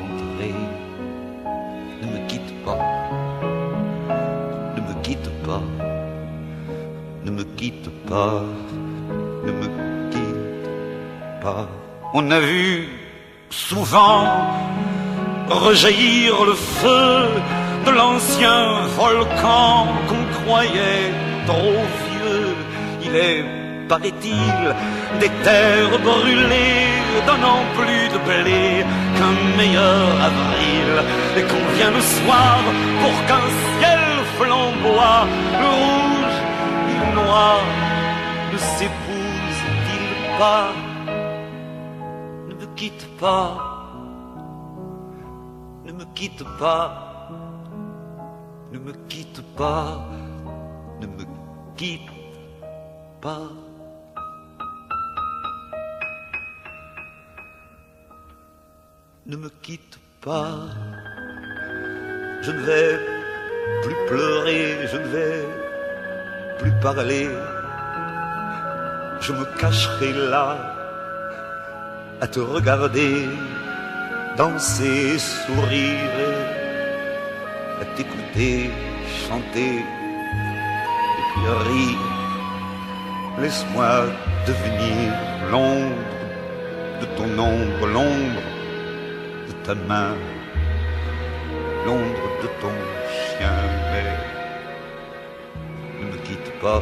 [SPEAKER 6] Ne me quitte pas. On a vu souvent rejaillir le feu de l'ancien volcan qu'on croyait trop vieux. Il est, paraît-il, des terres brûlées, donnant plus de blé qu'un meilleur avril. Et qu'on vient le soir pour qu'un ciel flamboie, le rouge et le noir ne s'épousent-ils pas Ne me quitte pas, ne me quitte pas, ne me quitte pas, ne me quitte pas. Ne me quitte pas, je ne vais plus pleurer, je ne vais plus parler. Je me cacherai là à te regarder danser, sourire, à t'écouter chanter et puis rire. Laisse-moi devenir l'ombre de ton ombre, l'ombre de ta main, l'ombre de ton chien, mais ne me quitte pas,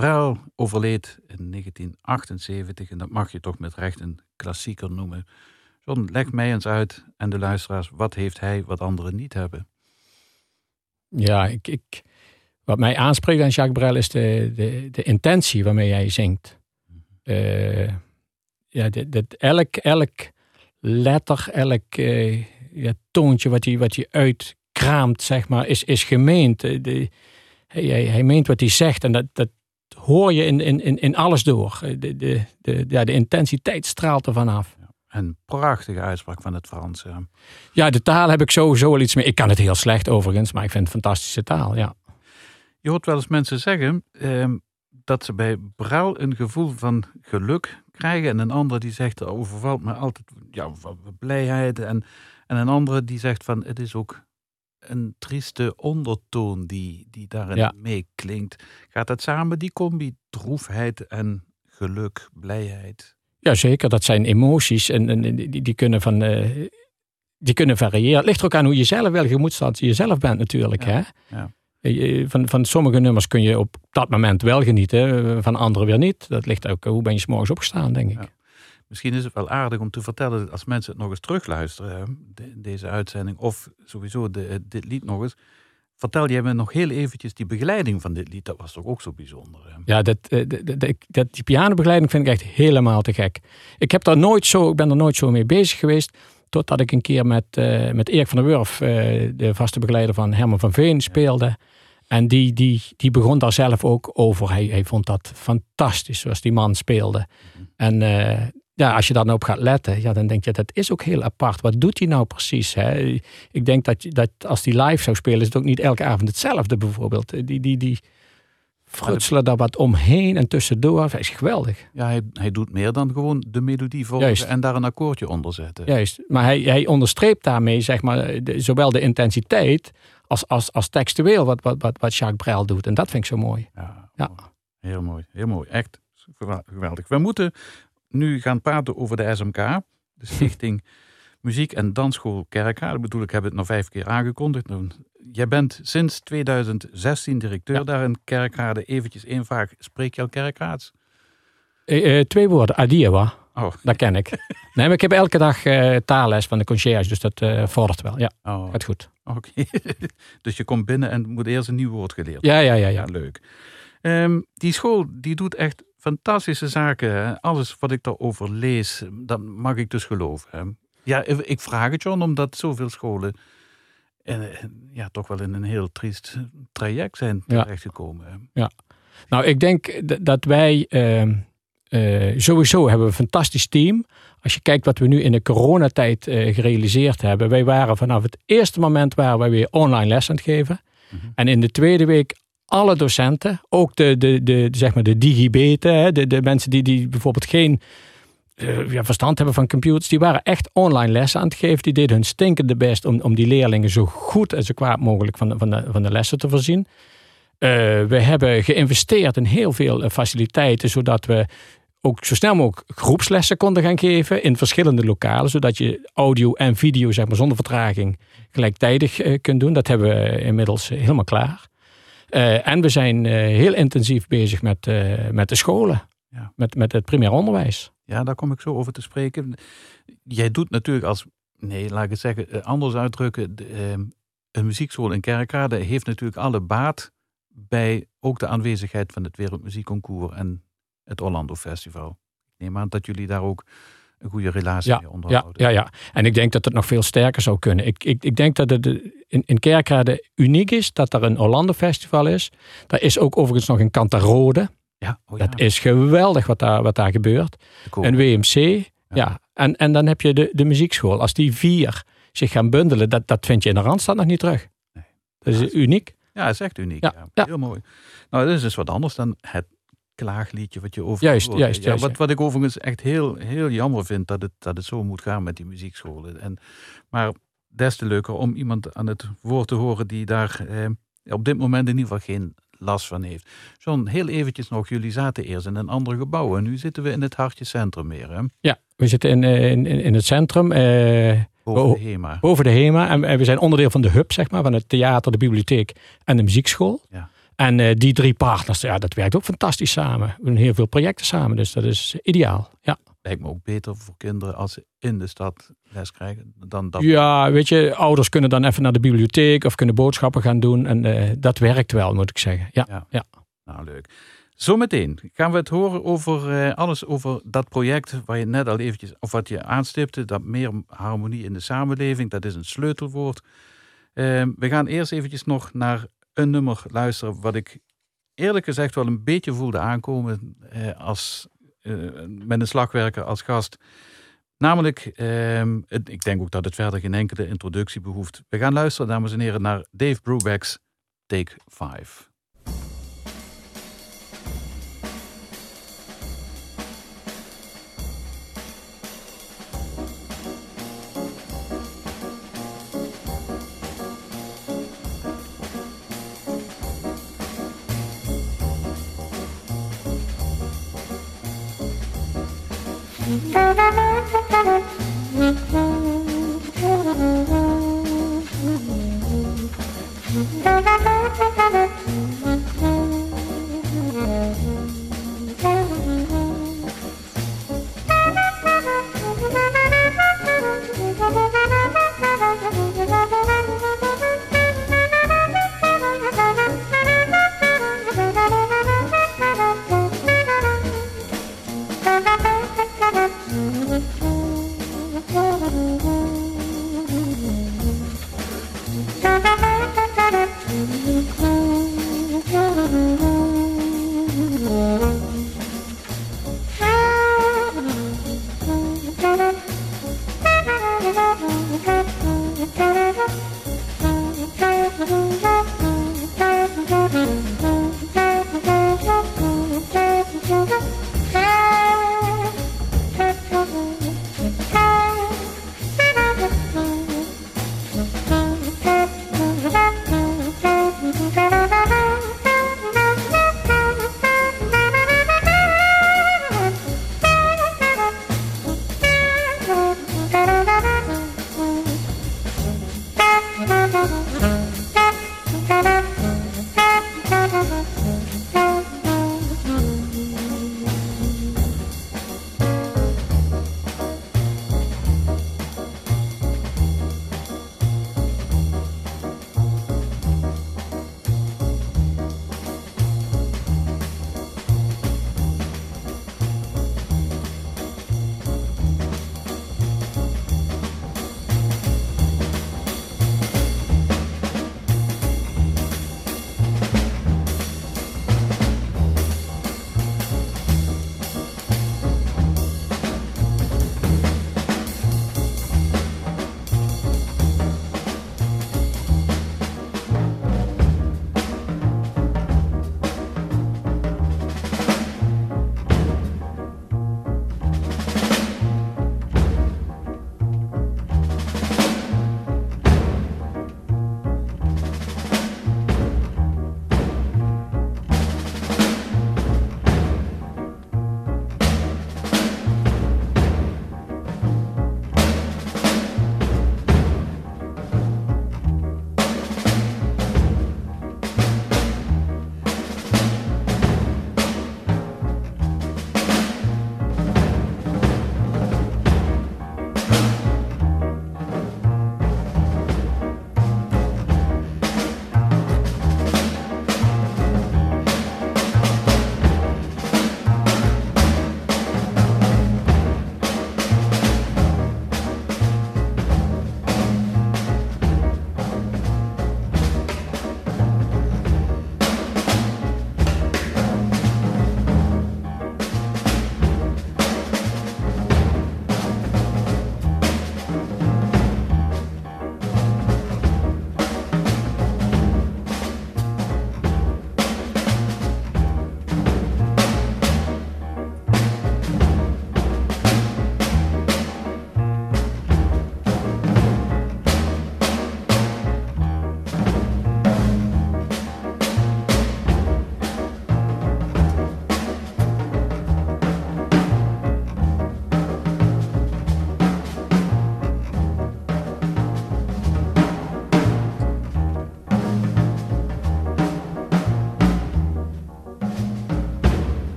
[SPEAKER 1] Brel overleed in 1978 en dat mag je toch met recht een klassieker noemen. John, leg mij eens uit en de luisteraars, wat heeft hij wat anderen niet hebben?
[SPEAKER 3] Ja, ik, ik, wat mij aanspreekt aan Jacques Brel is de, de, de intentie waarmee hij zingt. Uh, ja, dat, dat elk, elk letter, elk uh, ja, toontje wat hij, wat hij uitkraamt, zeg maar, is, is gemeend. De, hij, hij, hij meent wat hij zegt en dat, dat hoor je in, in, in alles door. De, de, de, ja, de intensiteit straalt er vanaf.
[SPEAKER 1] Een prachtige uitspraak van het Frans.
[SPEAKER 3] Ja, de taal heb ik sowieso wel iets mee. Ik kan het heel slecht overigens, maar ik vind het fantastische taal, ja.
[SPEAKER 1] Je hoort wel eens mensen zeggen eh, dat ze bij Brouw een gevoel van geluk krijgen. En een andere die zegt, er overvalt me altijd ja, blijheid. En, en een andere die zegt van, het is ook een trieste ondertoon die, die daarin
[SPEAKER 3] Ja.
[SPEAKER 1] meeklinkt. Gaat dat samen, die combi, droefheid en geluk, blijheid?
[SPEAKER 3] Ja, zeker. Dat zijn emoties en, en die, die kunnen van... eh, die kunnen variëren. Het ligt er ook aan hoe je zelf, welke je zelf bent natuurlijk.
[SPEAKER 1] Ja,
[SPEAKER 3] Hè?
[SPEAKER 1] ja.
[SPEAKER 3] Je- Van, van sommige nummers kun je op dat moment wel genieten, eh, van andere weer niet. Dat ligt ook, hoe ben je 's morgens opgestaan, denk ik.
[SPEAKER 1] Ja. Misschien is het wel aardig om te vertellen, dat als mensen het nog eens terugluisteren, de- deze uitzending, of sowieso de, dit lied nog eens. Vertel jij me nog heel eventjes die begeleiding van dit lied, dat was toch ook zo bijzonder. Hè?
[SPEAKER 3] Ja, dat, eh, dat, dat, die pianobegeleiding vind ik echt helemaal te gek. Ik, heb daar nooit zo, ik ben er nooit zo mee bezig geweest. Totdat ik een keer met, eh, met Erik van der Wurf, eh, de vaste begeleider van Herman van Veen, speelde. En die, die, die begon daar zelf ook over. Hij, hij vond dat fantastisch zoals die man speelde. En eh, ja, als je daar nou op gaat letten, ja, dan denk je dat is ook heel apart. Wat doet hij nou precies? Hè? Ik denk dat, je- dat als die live zou spelen, is het ook niet elke avond hetzelfde bijvoorbeeld. Die, die, die frutselen daar wat omheen en tussendoor. Dat is geweldig.
[SPEAKER 1] Ja, hij, hij doet meer dan gewoon de melodie volgen
[SPEAKER 3] Juist.
[SPEAKER 1] en daar een akkoordje onder zetten.
[SPEAKER 3] Juist. Maar hij, hij onderstreept daarmee zeg maar, de- zowel de intensiteit als, als, als textueel wat, wat, wat, wat Jacques Brel doet. En dat vind ik zo mooi.
[SPEAKER 1] Ja,
[SPEAKER 3] Ja.
[SPEAKER 1] mooi. heel mooi, heel mooi. Echt geweldig. We moeten nu gaan praten over de SMK, de Stichting Muziek en Dansschool Kerkrade. Ik bedoel, ik heb het nog vijf keer aangekondigd. Nou, Jij bent sinds 2016 directeur
[SPEAKER 3] Ja.
[SPEAKER 1] daar in Kerkrade. Eventjes één vraag. Spreek je al Kerkraads?
[SPEAKER 3] Eh, eh, twee woorden. Adiewa.
[SPEAKER 1] Oh,
[SPEAKER 3] Dat ken ik. Nee, maar ik heb elke dag eh, taalles van de conciërge. Dus dat eh vordert wel. Ja,
[SPEAKER 1] oh
[SPEAKER 3] gaat goed.
[SPEAKER 1] oké. dus je komt binnen en moet eerst een nieuw woord geleerd
[SPEAKER 3] Ja, ja, ja.
[SPEAKER 1] Ja,
[SPEAKER 3] ja.
[SPEAKER 1] leuk. Ehm, die school die doet echt fantastische zaken. hè. Alles wat ik daarover lees, dat mag ik dus geloven. hè. Ja, ik- vraag het John, omdat zoveel scholen eh, ja, toch wel in een heel triest traject zijn
[SPEAKER 3] Ja.
[SPEAKER 1] terechtgekomen. hè.
[SPEAKER 3] Nou, ik denk dat wij ehm, eh, sowieso hebben we een fantastisch team. Als je kijkt wat we nu in de coronatijd eh, gerealiseerd hebben. Wij waren vanaf het eerste moment waren wij weer online les aan het geven.
[SPEAKER 1] Mhm.
[SPEAKER 3] En in de tweede week alle docenten, ook de, de, de, zeg maar de digibeten, de, de mensen die, die bijvoorbeeld geen eh, ja, verstand hebben van computers, die waren echt online lessen aan het geven. Die deden hun stinkende best om, om die leerlingen zo goed en zo kwaad mogelijk van de, van de, van de lessen te voorzien. Eh, we hebben geïnvesteerd in heel veel eh, faciliteiten, zodat we ook zo snel mogelijk groepslessen konden gaan geven in verschillende lokalen, zodat je audio en video zeg maar, zonder vertraging gelijktijdig kunt doen. Dat hebben we inmiddels helemaal klaar. Eh, en we zijn eh, heel intensief bezig met, eh, met de scholen,
[SPEAKER 1] Ja.
[SPEAKER 3] met, met het primair onderwijs.
[SPEAKER 1] Ja, daar kom ik zo over te spreken. Jij doet natuurlijk als, nee, laat ik het zeggen, anders uitdrukken. de, ehm, een muziekschool in Kerkrade heeft natuurlijk alle baat bij ook de aanwezigheid van het Wereldmuziekconcours en het Orlando Festival. Ik neem aan dat jullie daar ook een goede relatie
[SPEAKER 3] Ja,
[SPEAKER 1] mee
[SPEAKER 3] Ja,
[SPEAKER 1] onderhouden.
[SPEAKER 3] ja, ja. En ik denk dat het nog veel sterker zou kunnen. Ik, ik, ik denk dat het in, in Kerkrade uniek is dat er een Orlando Festival is. Daar is ook overigens nog een Cantarode.
[SPEAKER 1] Ja, oh ja,
[SPEAKER 3] Dat is geweldig wat daar, wat daar gebeurt. Een WMC. Ja. En, en dan heb je de, de muziekschool. Als die vier zich gaan bundelen, dat, dat vind je in de Randstad nog niet terug.
[SPEAKER 1] Nee.
[SPEAKER 3] Dat is uniek.
[SPEAKER 1] Ja, dat is echt uniek.
[SPEAKER 3] Ja.
[SPEAKER 1] Heel mooi. Nou, dat is dus wat anders dan het klaagliedje wat je over
[SPEAKER 3] Juist, juist,
[SPEAKER 1] Ja, wat, wat ik overigens echt heel, heel jammer vind dat het, dat het zo moet gaan met die muziekscholen. En, maar des te leuker om iemand aan het woord te horen die daar eh, op dit moment in ieder geval geen last van heeft. John, heel eventjes nog. Jullie zaten eerst in een ander gebouw en nu zitten we in het hartje centrum meer. Hè?
[SPEAKER 3] Ja, we zitten in, eh, in, in in het centrum. eh,
[SPEAKER 1] Boven de HEMA.
[SPEAKER 3] boven de HEMA. En, en we zijn onderdeel van de hub, zeg maar, van het theater, de bibliotheek en de muziekschool.
[SPEAKER 1] Ja.
[SPEAKER 3] En eh, die drie partners, ja, dat werkt ook fantastisch samen. We doen heel veel projecten samen, dus dat is ideaal. Ja,
[SPEAKER 1] Lijkt me ook beter voor kinderen als ze in de stad les krijgen dan dat.
[SPEAKER 3] ja weet je, ouders kunnen dan even naar de bibliotheek of kunnen boodschappen gaan doen. En eh, dat werkt wel, moet ik zeggen. Ja,
[SPEAKER 1] Ja.
[SPEAKER 3] ja.
[SPEAKER 1] Nou, leuk. Zometeen gaan we het horen over eh, alles over dat project waar je net al eventjes, of wat je aanstipte, dat meer harmonie in de samenleving, dat is een sleutelwoord. Eh, we gaan eerst eventjes nog naar een nummer luisteren wat ik eerlijk gezegd wel een beetje voelde aankomen eh, als, eh, met een slagwerker als gast. Namelijk, ehm, ik denk ook dat het verder geen enkele introductie behoeft. We gaan luisteren, dames en heren, naar Dave Brubeck's Take 5. Thank you.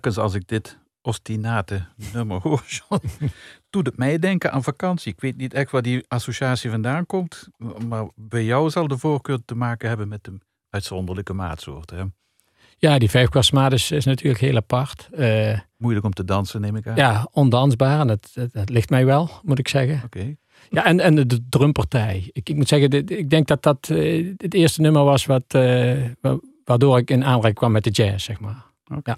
[SPEAKER 1] telkens als ik dit ostinate nummer hoor, John, doet het mij denken aan vakantie. Ik weet niet echt waar die associatie vandaan komt, maar bij jou zal de voorkeur te maken hebben met de uitzonderlijke maatsoorten. Hè?
[SPEAKER 3] Ja, die vijfkwastmaat is, is natuurlijk heel apart. Eh,
[SPEAKER 1] Moeilijk om te dansen, neem ik aan.
[SPEAKER 3] ja, ondansbaar. En dat, dat, dat ligt mij wel, moet ik zeggen.
[SPEAKER 1] Oké.
[SPEAKER 3] Ja, en, en de, drumpartij. Ik, ik moet zeggen, dit- ik denk dat dat eh, het eerste nummer was wat, eh, wa- waardoor ik in aanraking kwam met de jazz, zeg maar.
[SPEAKER 1] Oké.
[SPEAKER 3] Ja.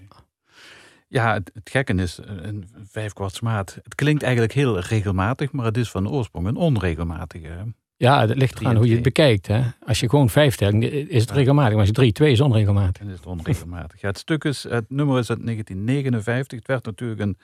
[SPEAKER 1] Ja, het, het gekke is, een vijfkwartsmaat, het klinkt eigenlijk heel regelmatig, maar het is van oorsprong een onregelmatige.
[SPEAKER 3] Ja, dat ligt eraan hoe je het bekijkt. Hè. Als je gewoon vijf telt, is het regelmatig. Maar als je drie, twee is onregelmatig.
[SPEAKER 1] En is het onregelmatig. Ja, het stuk is, het nummer is uit 1959. Het werd natuurlijk een,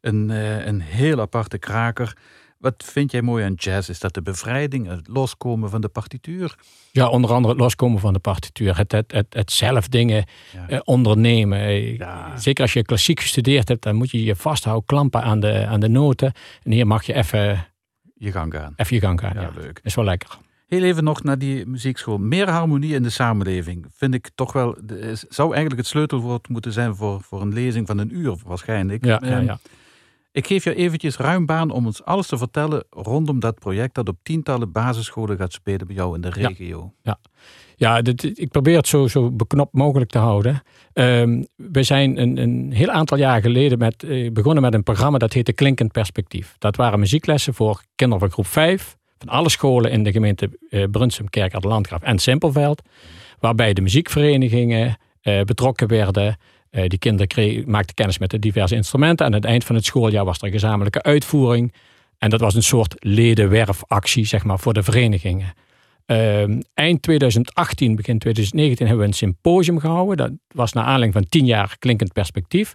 [SPEAKER 1] een, eh, een heel aparte kraker. Wat vind jij mooi aan jazz? Is dat de bevrijding, het loskomen van de partituur?
[SPEAKER 3] Ja, onder andere het loskomen van de partituur. Het, het, het, het zelf dingen
[SPEAKER 1] Ja.
[SPEAKER 3] eh, ondernemen. Eh,
[SPEAKER 1] Ja.
[SPEAKER 3] Zeker als je klassiek gestudeerd hebt, dan moet je je vasthouden, klampen aan de, aan de noten. En hier mag je even,
[SPEAKER 1] Je gang gaan.
[SPEAKER 3] even je gang gaan.
[SPEAKER 1] Ja,
[SPEAKER 3] Ja,
[SPEAKER 1] leuk.
[SPEAKER 3] is wel lekker.
[SPEAKER 1] Heel even nog naar die muziekschool. Meer harmonie in de samenleving vind ik toch wel. zou eigenlijk het sleutelwoord moeten zijn voor, voor een lezing van een uur, waarschijnlijk.
[SPEAKER 3] Ja, ja, ja.
[SPEAKER 1] Ik geef je eventjes ruim baan om ons alles te vertellen rondom dat project dat op tientallen basisscholen gaat spelen bij jou in de
[SPEAKER 3] Ja.
[SPEAKER 1] regio.
[SPEAKER 3] Ja, dit, ik probeer het zo, zo beknopt mogelijk te houden. Ehm, we zijn een, een heel aantal jaar geleden met, eh, begonnen met een programma dat heette Klinkend Perspectief. Dat waren muzieklessen voor kinderen van groep 5 van alle scholen in de gemeente eh, Brunsum, Kerk, Landgraaf en Simpelveld. Waarbij de muziekverenigingen eh, betrokken werden. Eh, die kinderen maakten kennis met de diverse instrumenten. Aan het eind van het schooljaar was er een gezamenlijke uitvoering. En dat was een soort ledenwerfactie, zeg maar, voor de verenigingen. Ehm, eind 2018, begin 2019 hebben we een symposium gehouden. Dat was naar aanleiding van tien jaar klinkend perspectief.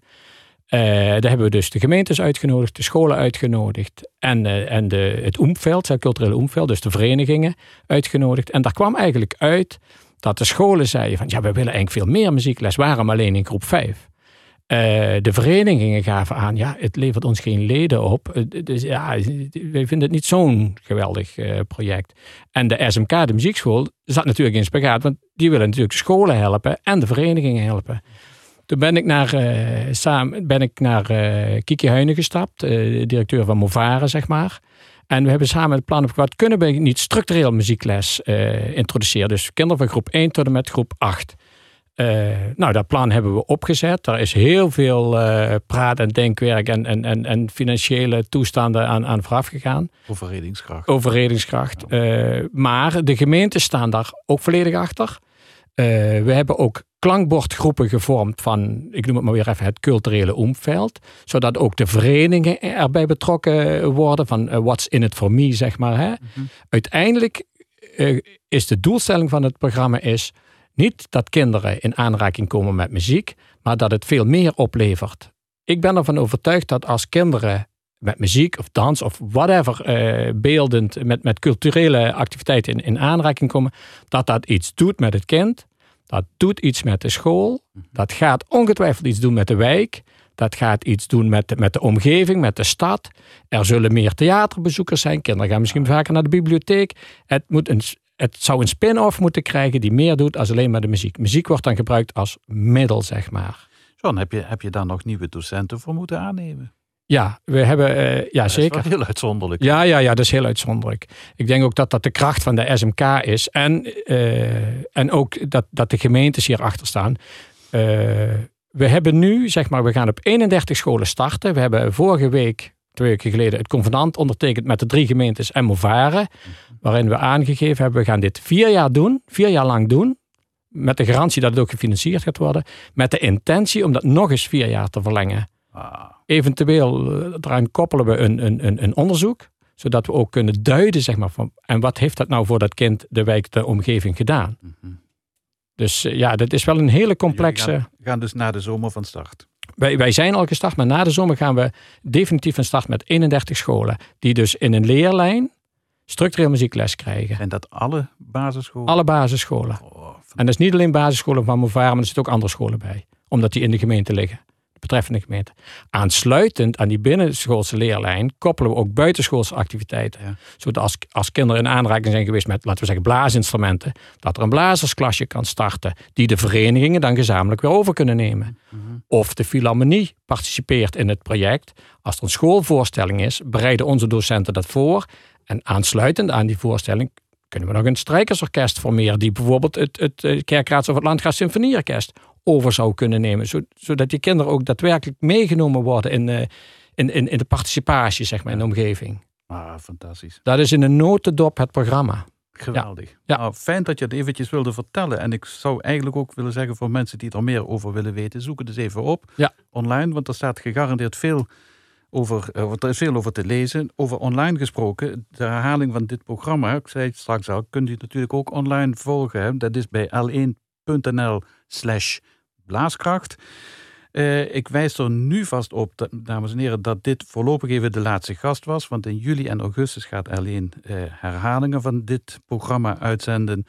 [SPEAKER 3] Eh, daar hebben we dus de gemeentes uitgenodigd, de scholen uitgenodigd en, eh, en de, het omveld, het culturele omveld, dus de verenigingen uitgenodigd. En daar kwam eigenlijk uit dat de scholen zeiden van ja, we willen eigenlijk veel meer muziekles, waarom alleen in groep 5? Eh, de verenigingen gaven aan, ja, het levert ons geen leden op. Eh, Dus ja, wij vinden het niet zo'n geweldig eh, project. En de SMK, de muziekschool, zat natuurlijk in spagaat, want die willen natuurlijk de scholen helpen en de verenigingen helpen. Toen ben ik naar, samen, ben ik naar Kiki Huinen gestapt, directeur van Movare, zeg maar. En we hebben samen het plan op wat kunnen we niet structureel muziekles eh, introduceren. Dus kinderen van groep 1 tot en met groep 8. Eh, nou, dat plan hebben we opgezet. Daar is heel veel eh, praat- en denkwerk en, en, en, en financiële toestanden aan, aan vooraf gegaan.
[SPEAKER 1] Overredingskracht.
[SPEAKER 3] Overredingskracht. Eh, maar de gemeenten staan daar ook volledig achter. We hebben ook klankbordgroepen gevormd van, ik noem het maar weer even, het culturele omveld. Zodat ook de verenigingen erbij betrokken worden van eh, what's in it for me, zeg maar. Hè? Uiteindelijk eh, is de doelstelling van het programma is niet dat kinderen in aanraking komen met muziek, maar dat het veel meer oplevert. Ik ben ervan overtuigd dat als kinderen met muziek of dans of whatever eh, beeldend met, met culturele activiteiten in, in aanraking komen, dat dat iets doet met het kind. Dat doet iets met de school. Dat gaat ongetwijfeld iets doen met de wijk. Dat gaat iets doen met, de- met de omgeving, met de stad. Er zullen meer theaterbezoekers zijn. Kinderen gaan misschien vaker naar de bibliotheek. Het, moet een, het zou een spin-off moeten krijgen die meer doet als alleen maar de muziek. Muziek wordt dan gebruikt als middel, zeg maar.
[SPEAKER 1] John, heb je, heb je daar nog nieuwe docenten voor moeten aannemen?
[SPEAKER 3] Ja, we hebben, eh, ja
[SPEAKER 1] Dat
[SPEAKER 3] zeker.
[SPEAKER 1] is heel uitzonderlijk.
[SPEAKER 3] Ja, ja, ja, dat is heel uitzonderlijk. Ik denk ook dat dat de kracht van de SMK is. En, eh, en ook dat, dat de gemeentes hierachter staan. Eh, we hebben nu, zeg maar, we gaan op 31 scholen starten. We hebben vorige week, twee weken geleden, het convenant ondertekend met de drie gemeentes en Movare. Waarin we aangegeven hebben, we gaan dit vier jaar doen, vier jaar lang doen. Met de garantie dat het ook gefinancierd gaat worden. Met de intentie om dat nog eens vier jaar te verlengen.
[SPEAKER 1] Ah,
[SPEAKER 3] Eventueel eh, eraan koppelen we een, een, een, onderzoek. Zodat we ook kunnen duiden, zeg maar, van, en wat heeft dat nou voor dat kind, de wijk, de omgeving gedaan.
[SPEAKER 1] mhm.
[SPEAKER 3] Dus eh, ja, dat is wel een hele complexe...
[SPEAKER 1] Jullie gaan, gaan dus na de zomer van start.
[SPEAKER 3] Wij, wij zijn al gestart, maar na de zomer gaan we definitief van start met 31 scholen. Die dus in een leerlijn structureel muziekles krijgen.
[SPEAKER 1] En dat alle basisscholen?
[SPEAKER 3] Alle basisscholen.
[SPEAKER 1] Oh,
[SPEAKER 3] En dat is niet alleen basisscholen van Movara, maar er zitten ook andere scholen bij. Omdat die in de gemeente liggen. De betreffende gemeente. Aansluitend aan die binnenschoolse leerlijn koppelen we ook buitenschoolse activiteiten.
[SPEAKER 1] Ja.
[SPEAKER 3] Zodat als, als kinderen in aanraking zijn geweest met, laten we zeggen, blaasinstrumenten, dat er een blazersklasje kan starten. Die de verenigingen dan gezamenlijk weer over kunnen nemen. Of de Philharmonie participeert in het project. Als er een schoolvoorstelling is, bereiden onze docenten dat voor. En aansluitend aan die voorstelling kunnen we nog een strijkersorkest formeren. Die bijvoorbeeld het, het, eh, Kerkraads of het Landgraaf Symfonieorkest over zou kunnen nemen. Zo- Zodat die kinderen ook daadwerkelijk meegenomen worden in, eh, in, in, in de participatie zeg maar, in de omgeving.
[SPEAKER 1] Ah, fantastisch.
[SPEAKER 3] Dat is in een notendop het programma.
[SPEAKER 1] Geweldig.
[SPEAKER 3] Ja.
[SPEAKER 1] Nou, fijn dat je het eventjes wilde vertellen. En ik zou eigenlijk ook willen zeggen voor mensen die er meer over willen weten, zoek het eens even op
[SPEAKER 3] Ja.
[SPEAKER 1] online, want er staat gegarandeerd veel over, eh, er is veel over te lezen. Over online gesproken, de herhaling van dit programma, ik zei het straks al, kunt u natuurlijk ook online volgen. Hè. Dat is bij l1.nl slash blaaskracht. Eh, ik wijs er nu vast op, dames en heren, dat dit voorlopig even de laatste gast was. Want in juli en augustus gaat alleen eh, herhalingen van dit programma uitzenden.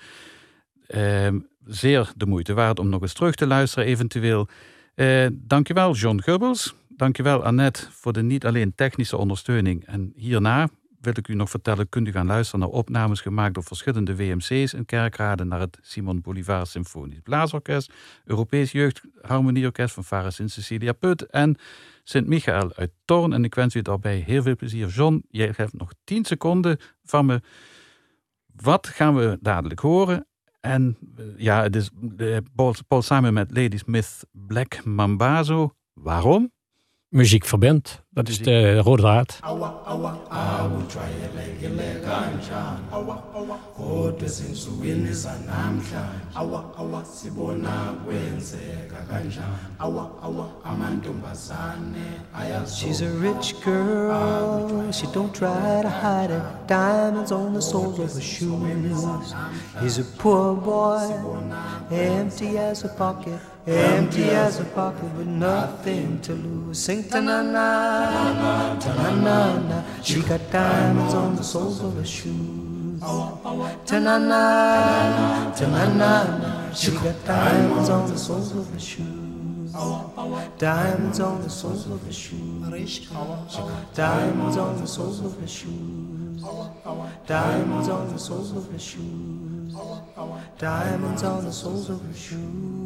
[SPEAKER 1] Eh, zeer de moeite waard om nog eens terug te luisteren, eventueel. Eh dankjewel, John Gubbels. Dankjewel, Annette, voor de niet alleen technische ondersteuning. En hierna wil ik u nog vertellen, kunt u gaan luisteren naar opnames gemaakt door verschillende WMC's in Kerkrade naar het Simon Bolivar Symfonisch Blaasorkest, Europees Jeugdharmonieorkest van Vara Sint Cecilia Put en Sint Michael uit Torn. En ik wens u daarbij heel veel plezier. John, jij hebt nog 10 seconden van me. Wat gaan we dadelijk horen? En eh, ja, het is eh, Paul, Simon met Lady Smith Black Mambazo. Waarom?
[SPEAKER 3] Muziek verbindt. Dat is de rode draad.
[SPEAKER 7] She's a rich girl, she don't try to hide it. Diamonds on the soles of her shoes. He's a poor boy, empty as a pocket, empty as a pocket with nothing to lose. Sing ta na na, ta na na na. She got diamonds on the soles of her shoes. Ta na na, ta na na na. She got diamonds on the soles of her shoes. Diamonds on the soles of her shoes. Diamonds on the soles of her shoes. Diamonds on the soles of her shoes. Diamonds on the soles of her shoes.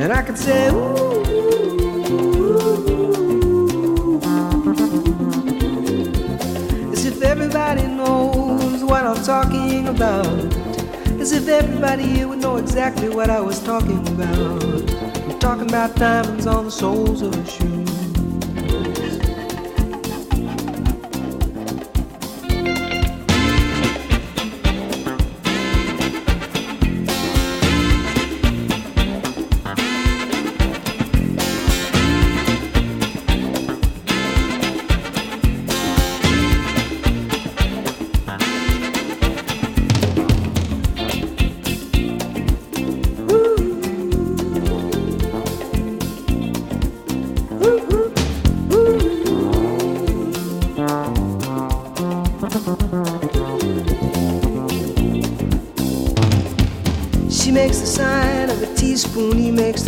[SPEAKER 7] And I could say, Ooh. ooh. As if everybody knows what I'm talking about. As if everybody here would know exactly what I was talking about. I'm talking about diamonds on the soles of her shoes.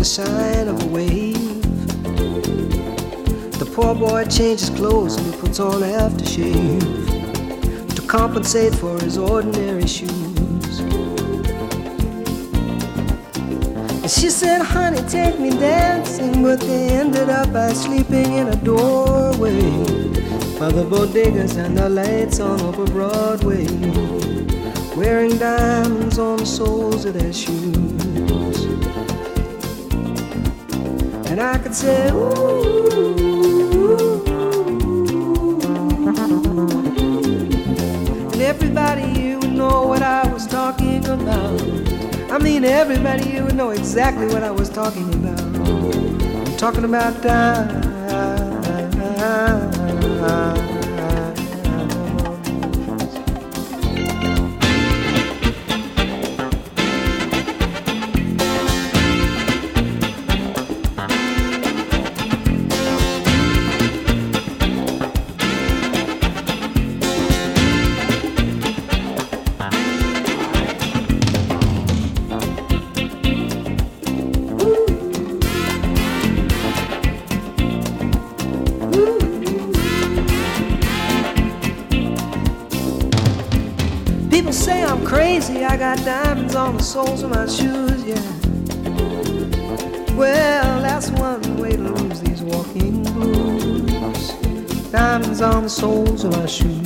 [SPEAKER 7] The sign of a wave. The poor boy changes clothes and he puts on aftershave to compensate for his ordinary shoes. And she said, honey, take me dancing, but they ended up by sleeping in a doorway by the bodegas and the lights on over Broadway wearing diamonds on the soles of their shoes. I could say, ooh. And everybody here would know what I was talking about. I mean, everybody here would know exactly what I was talking about. I'm talking about diamonds. On the soles of my shoes, yeah. Well, that's one way to lose these walking blues. Diamonds on the soles of my shoes.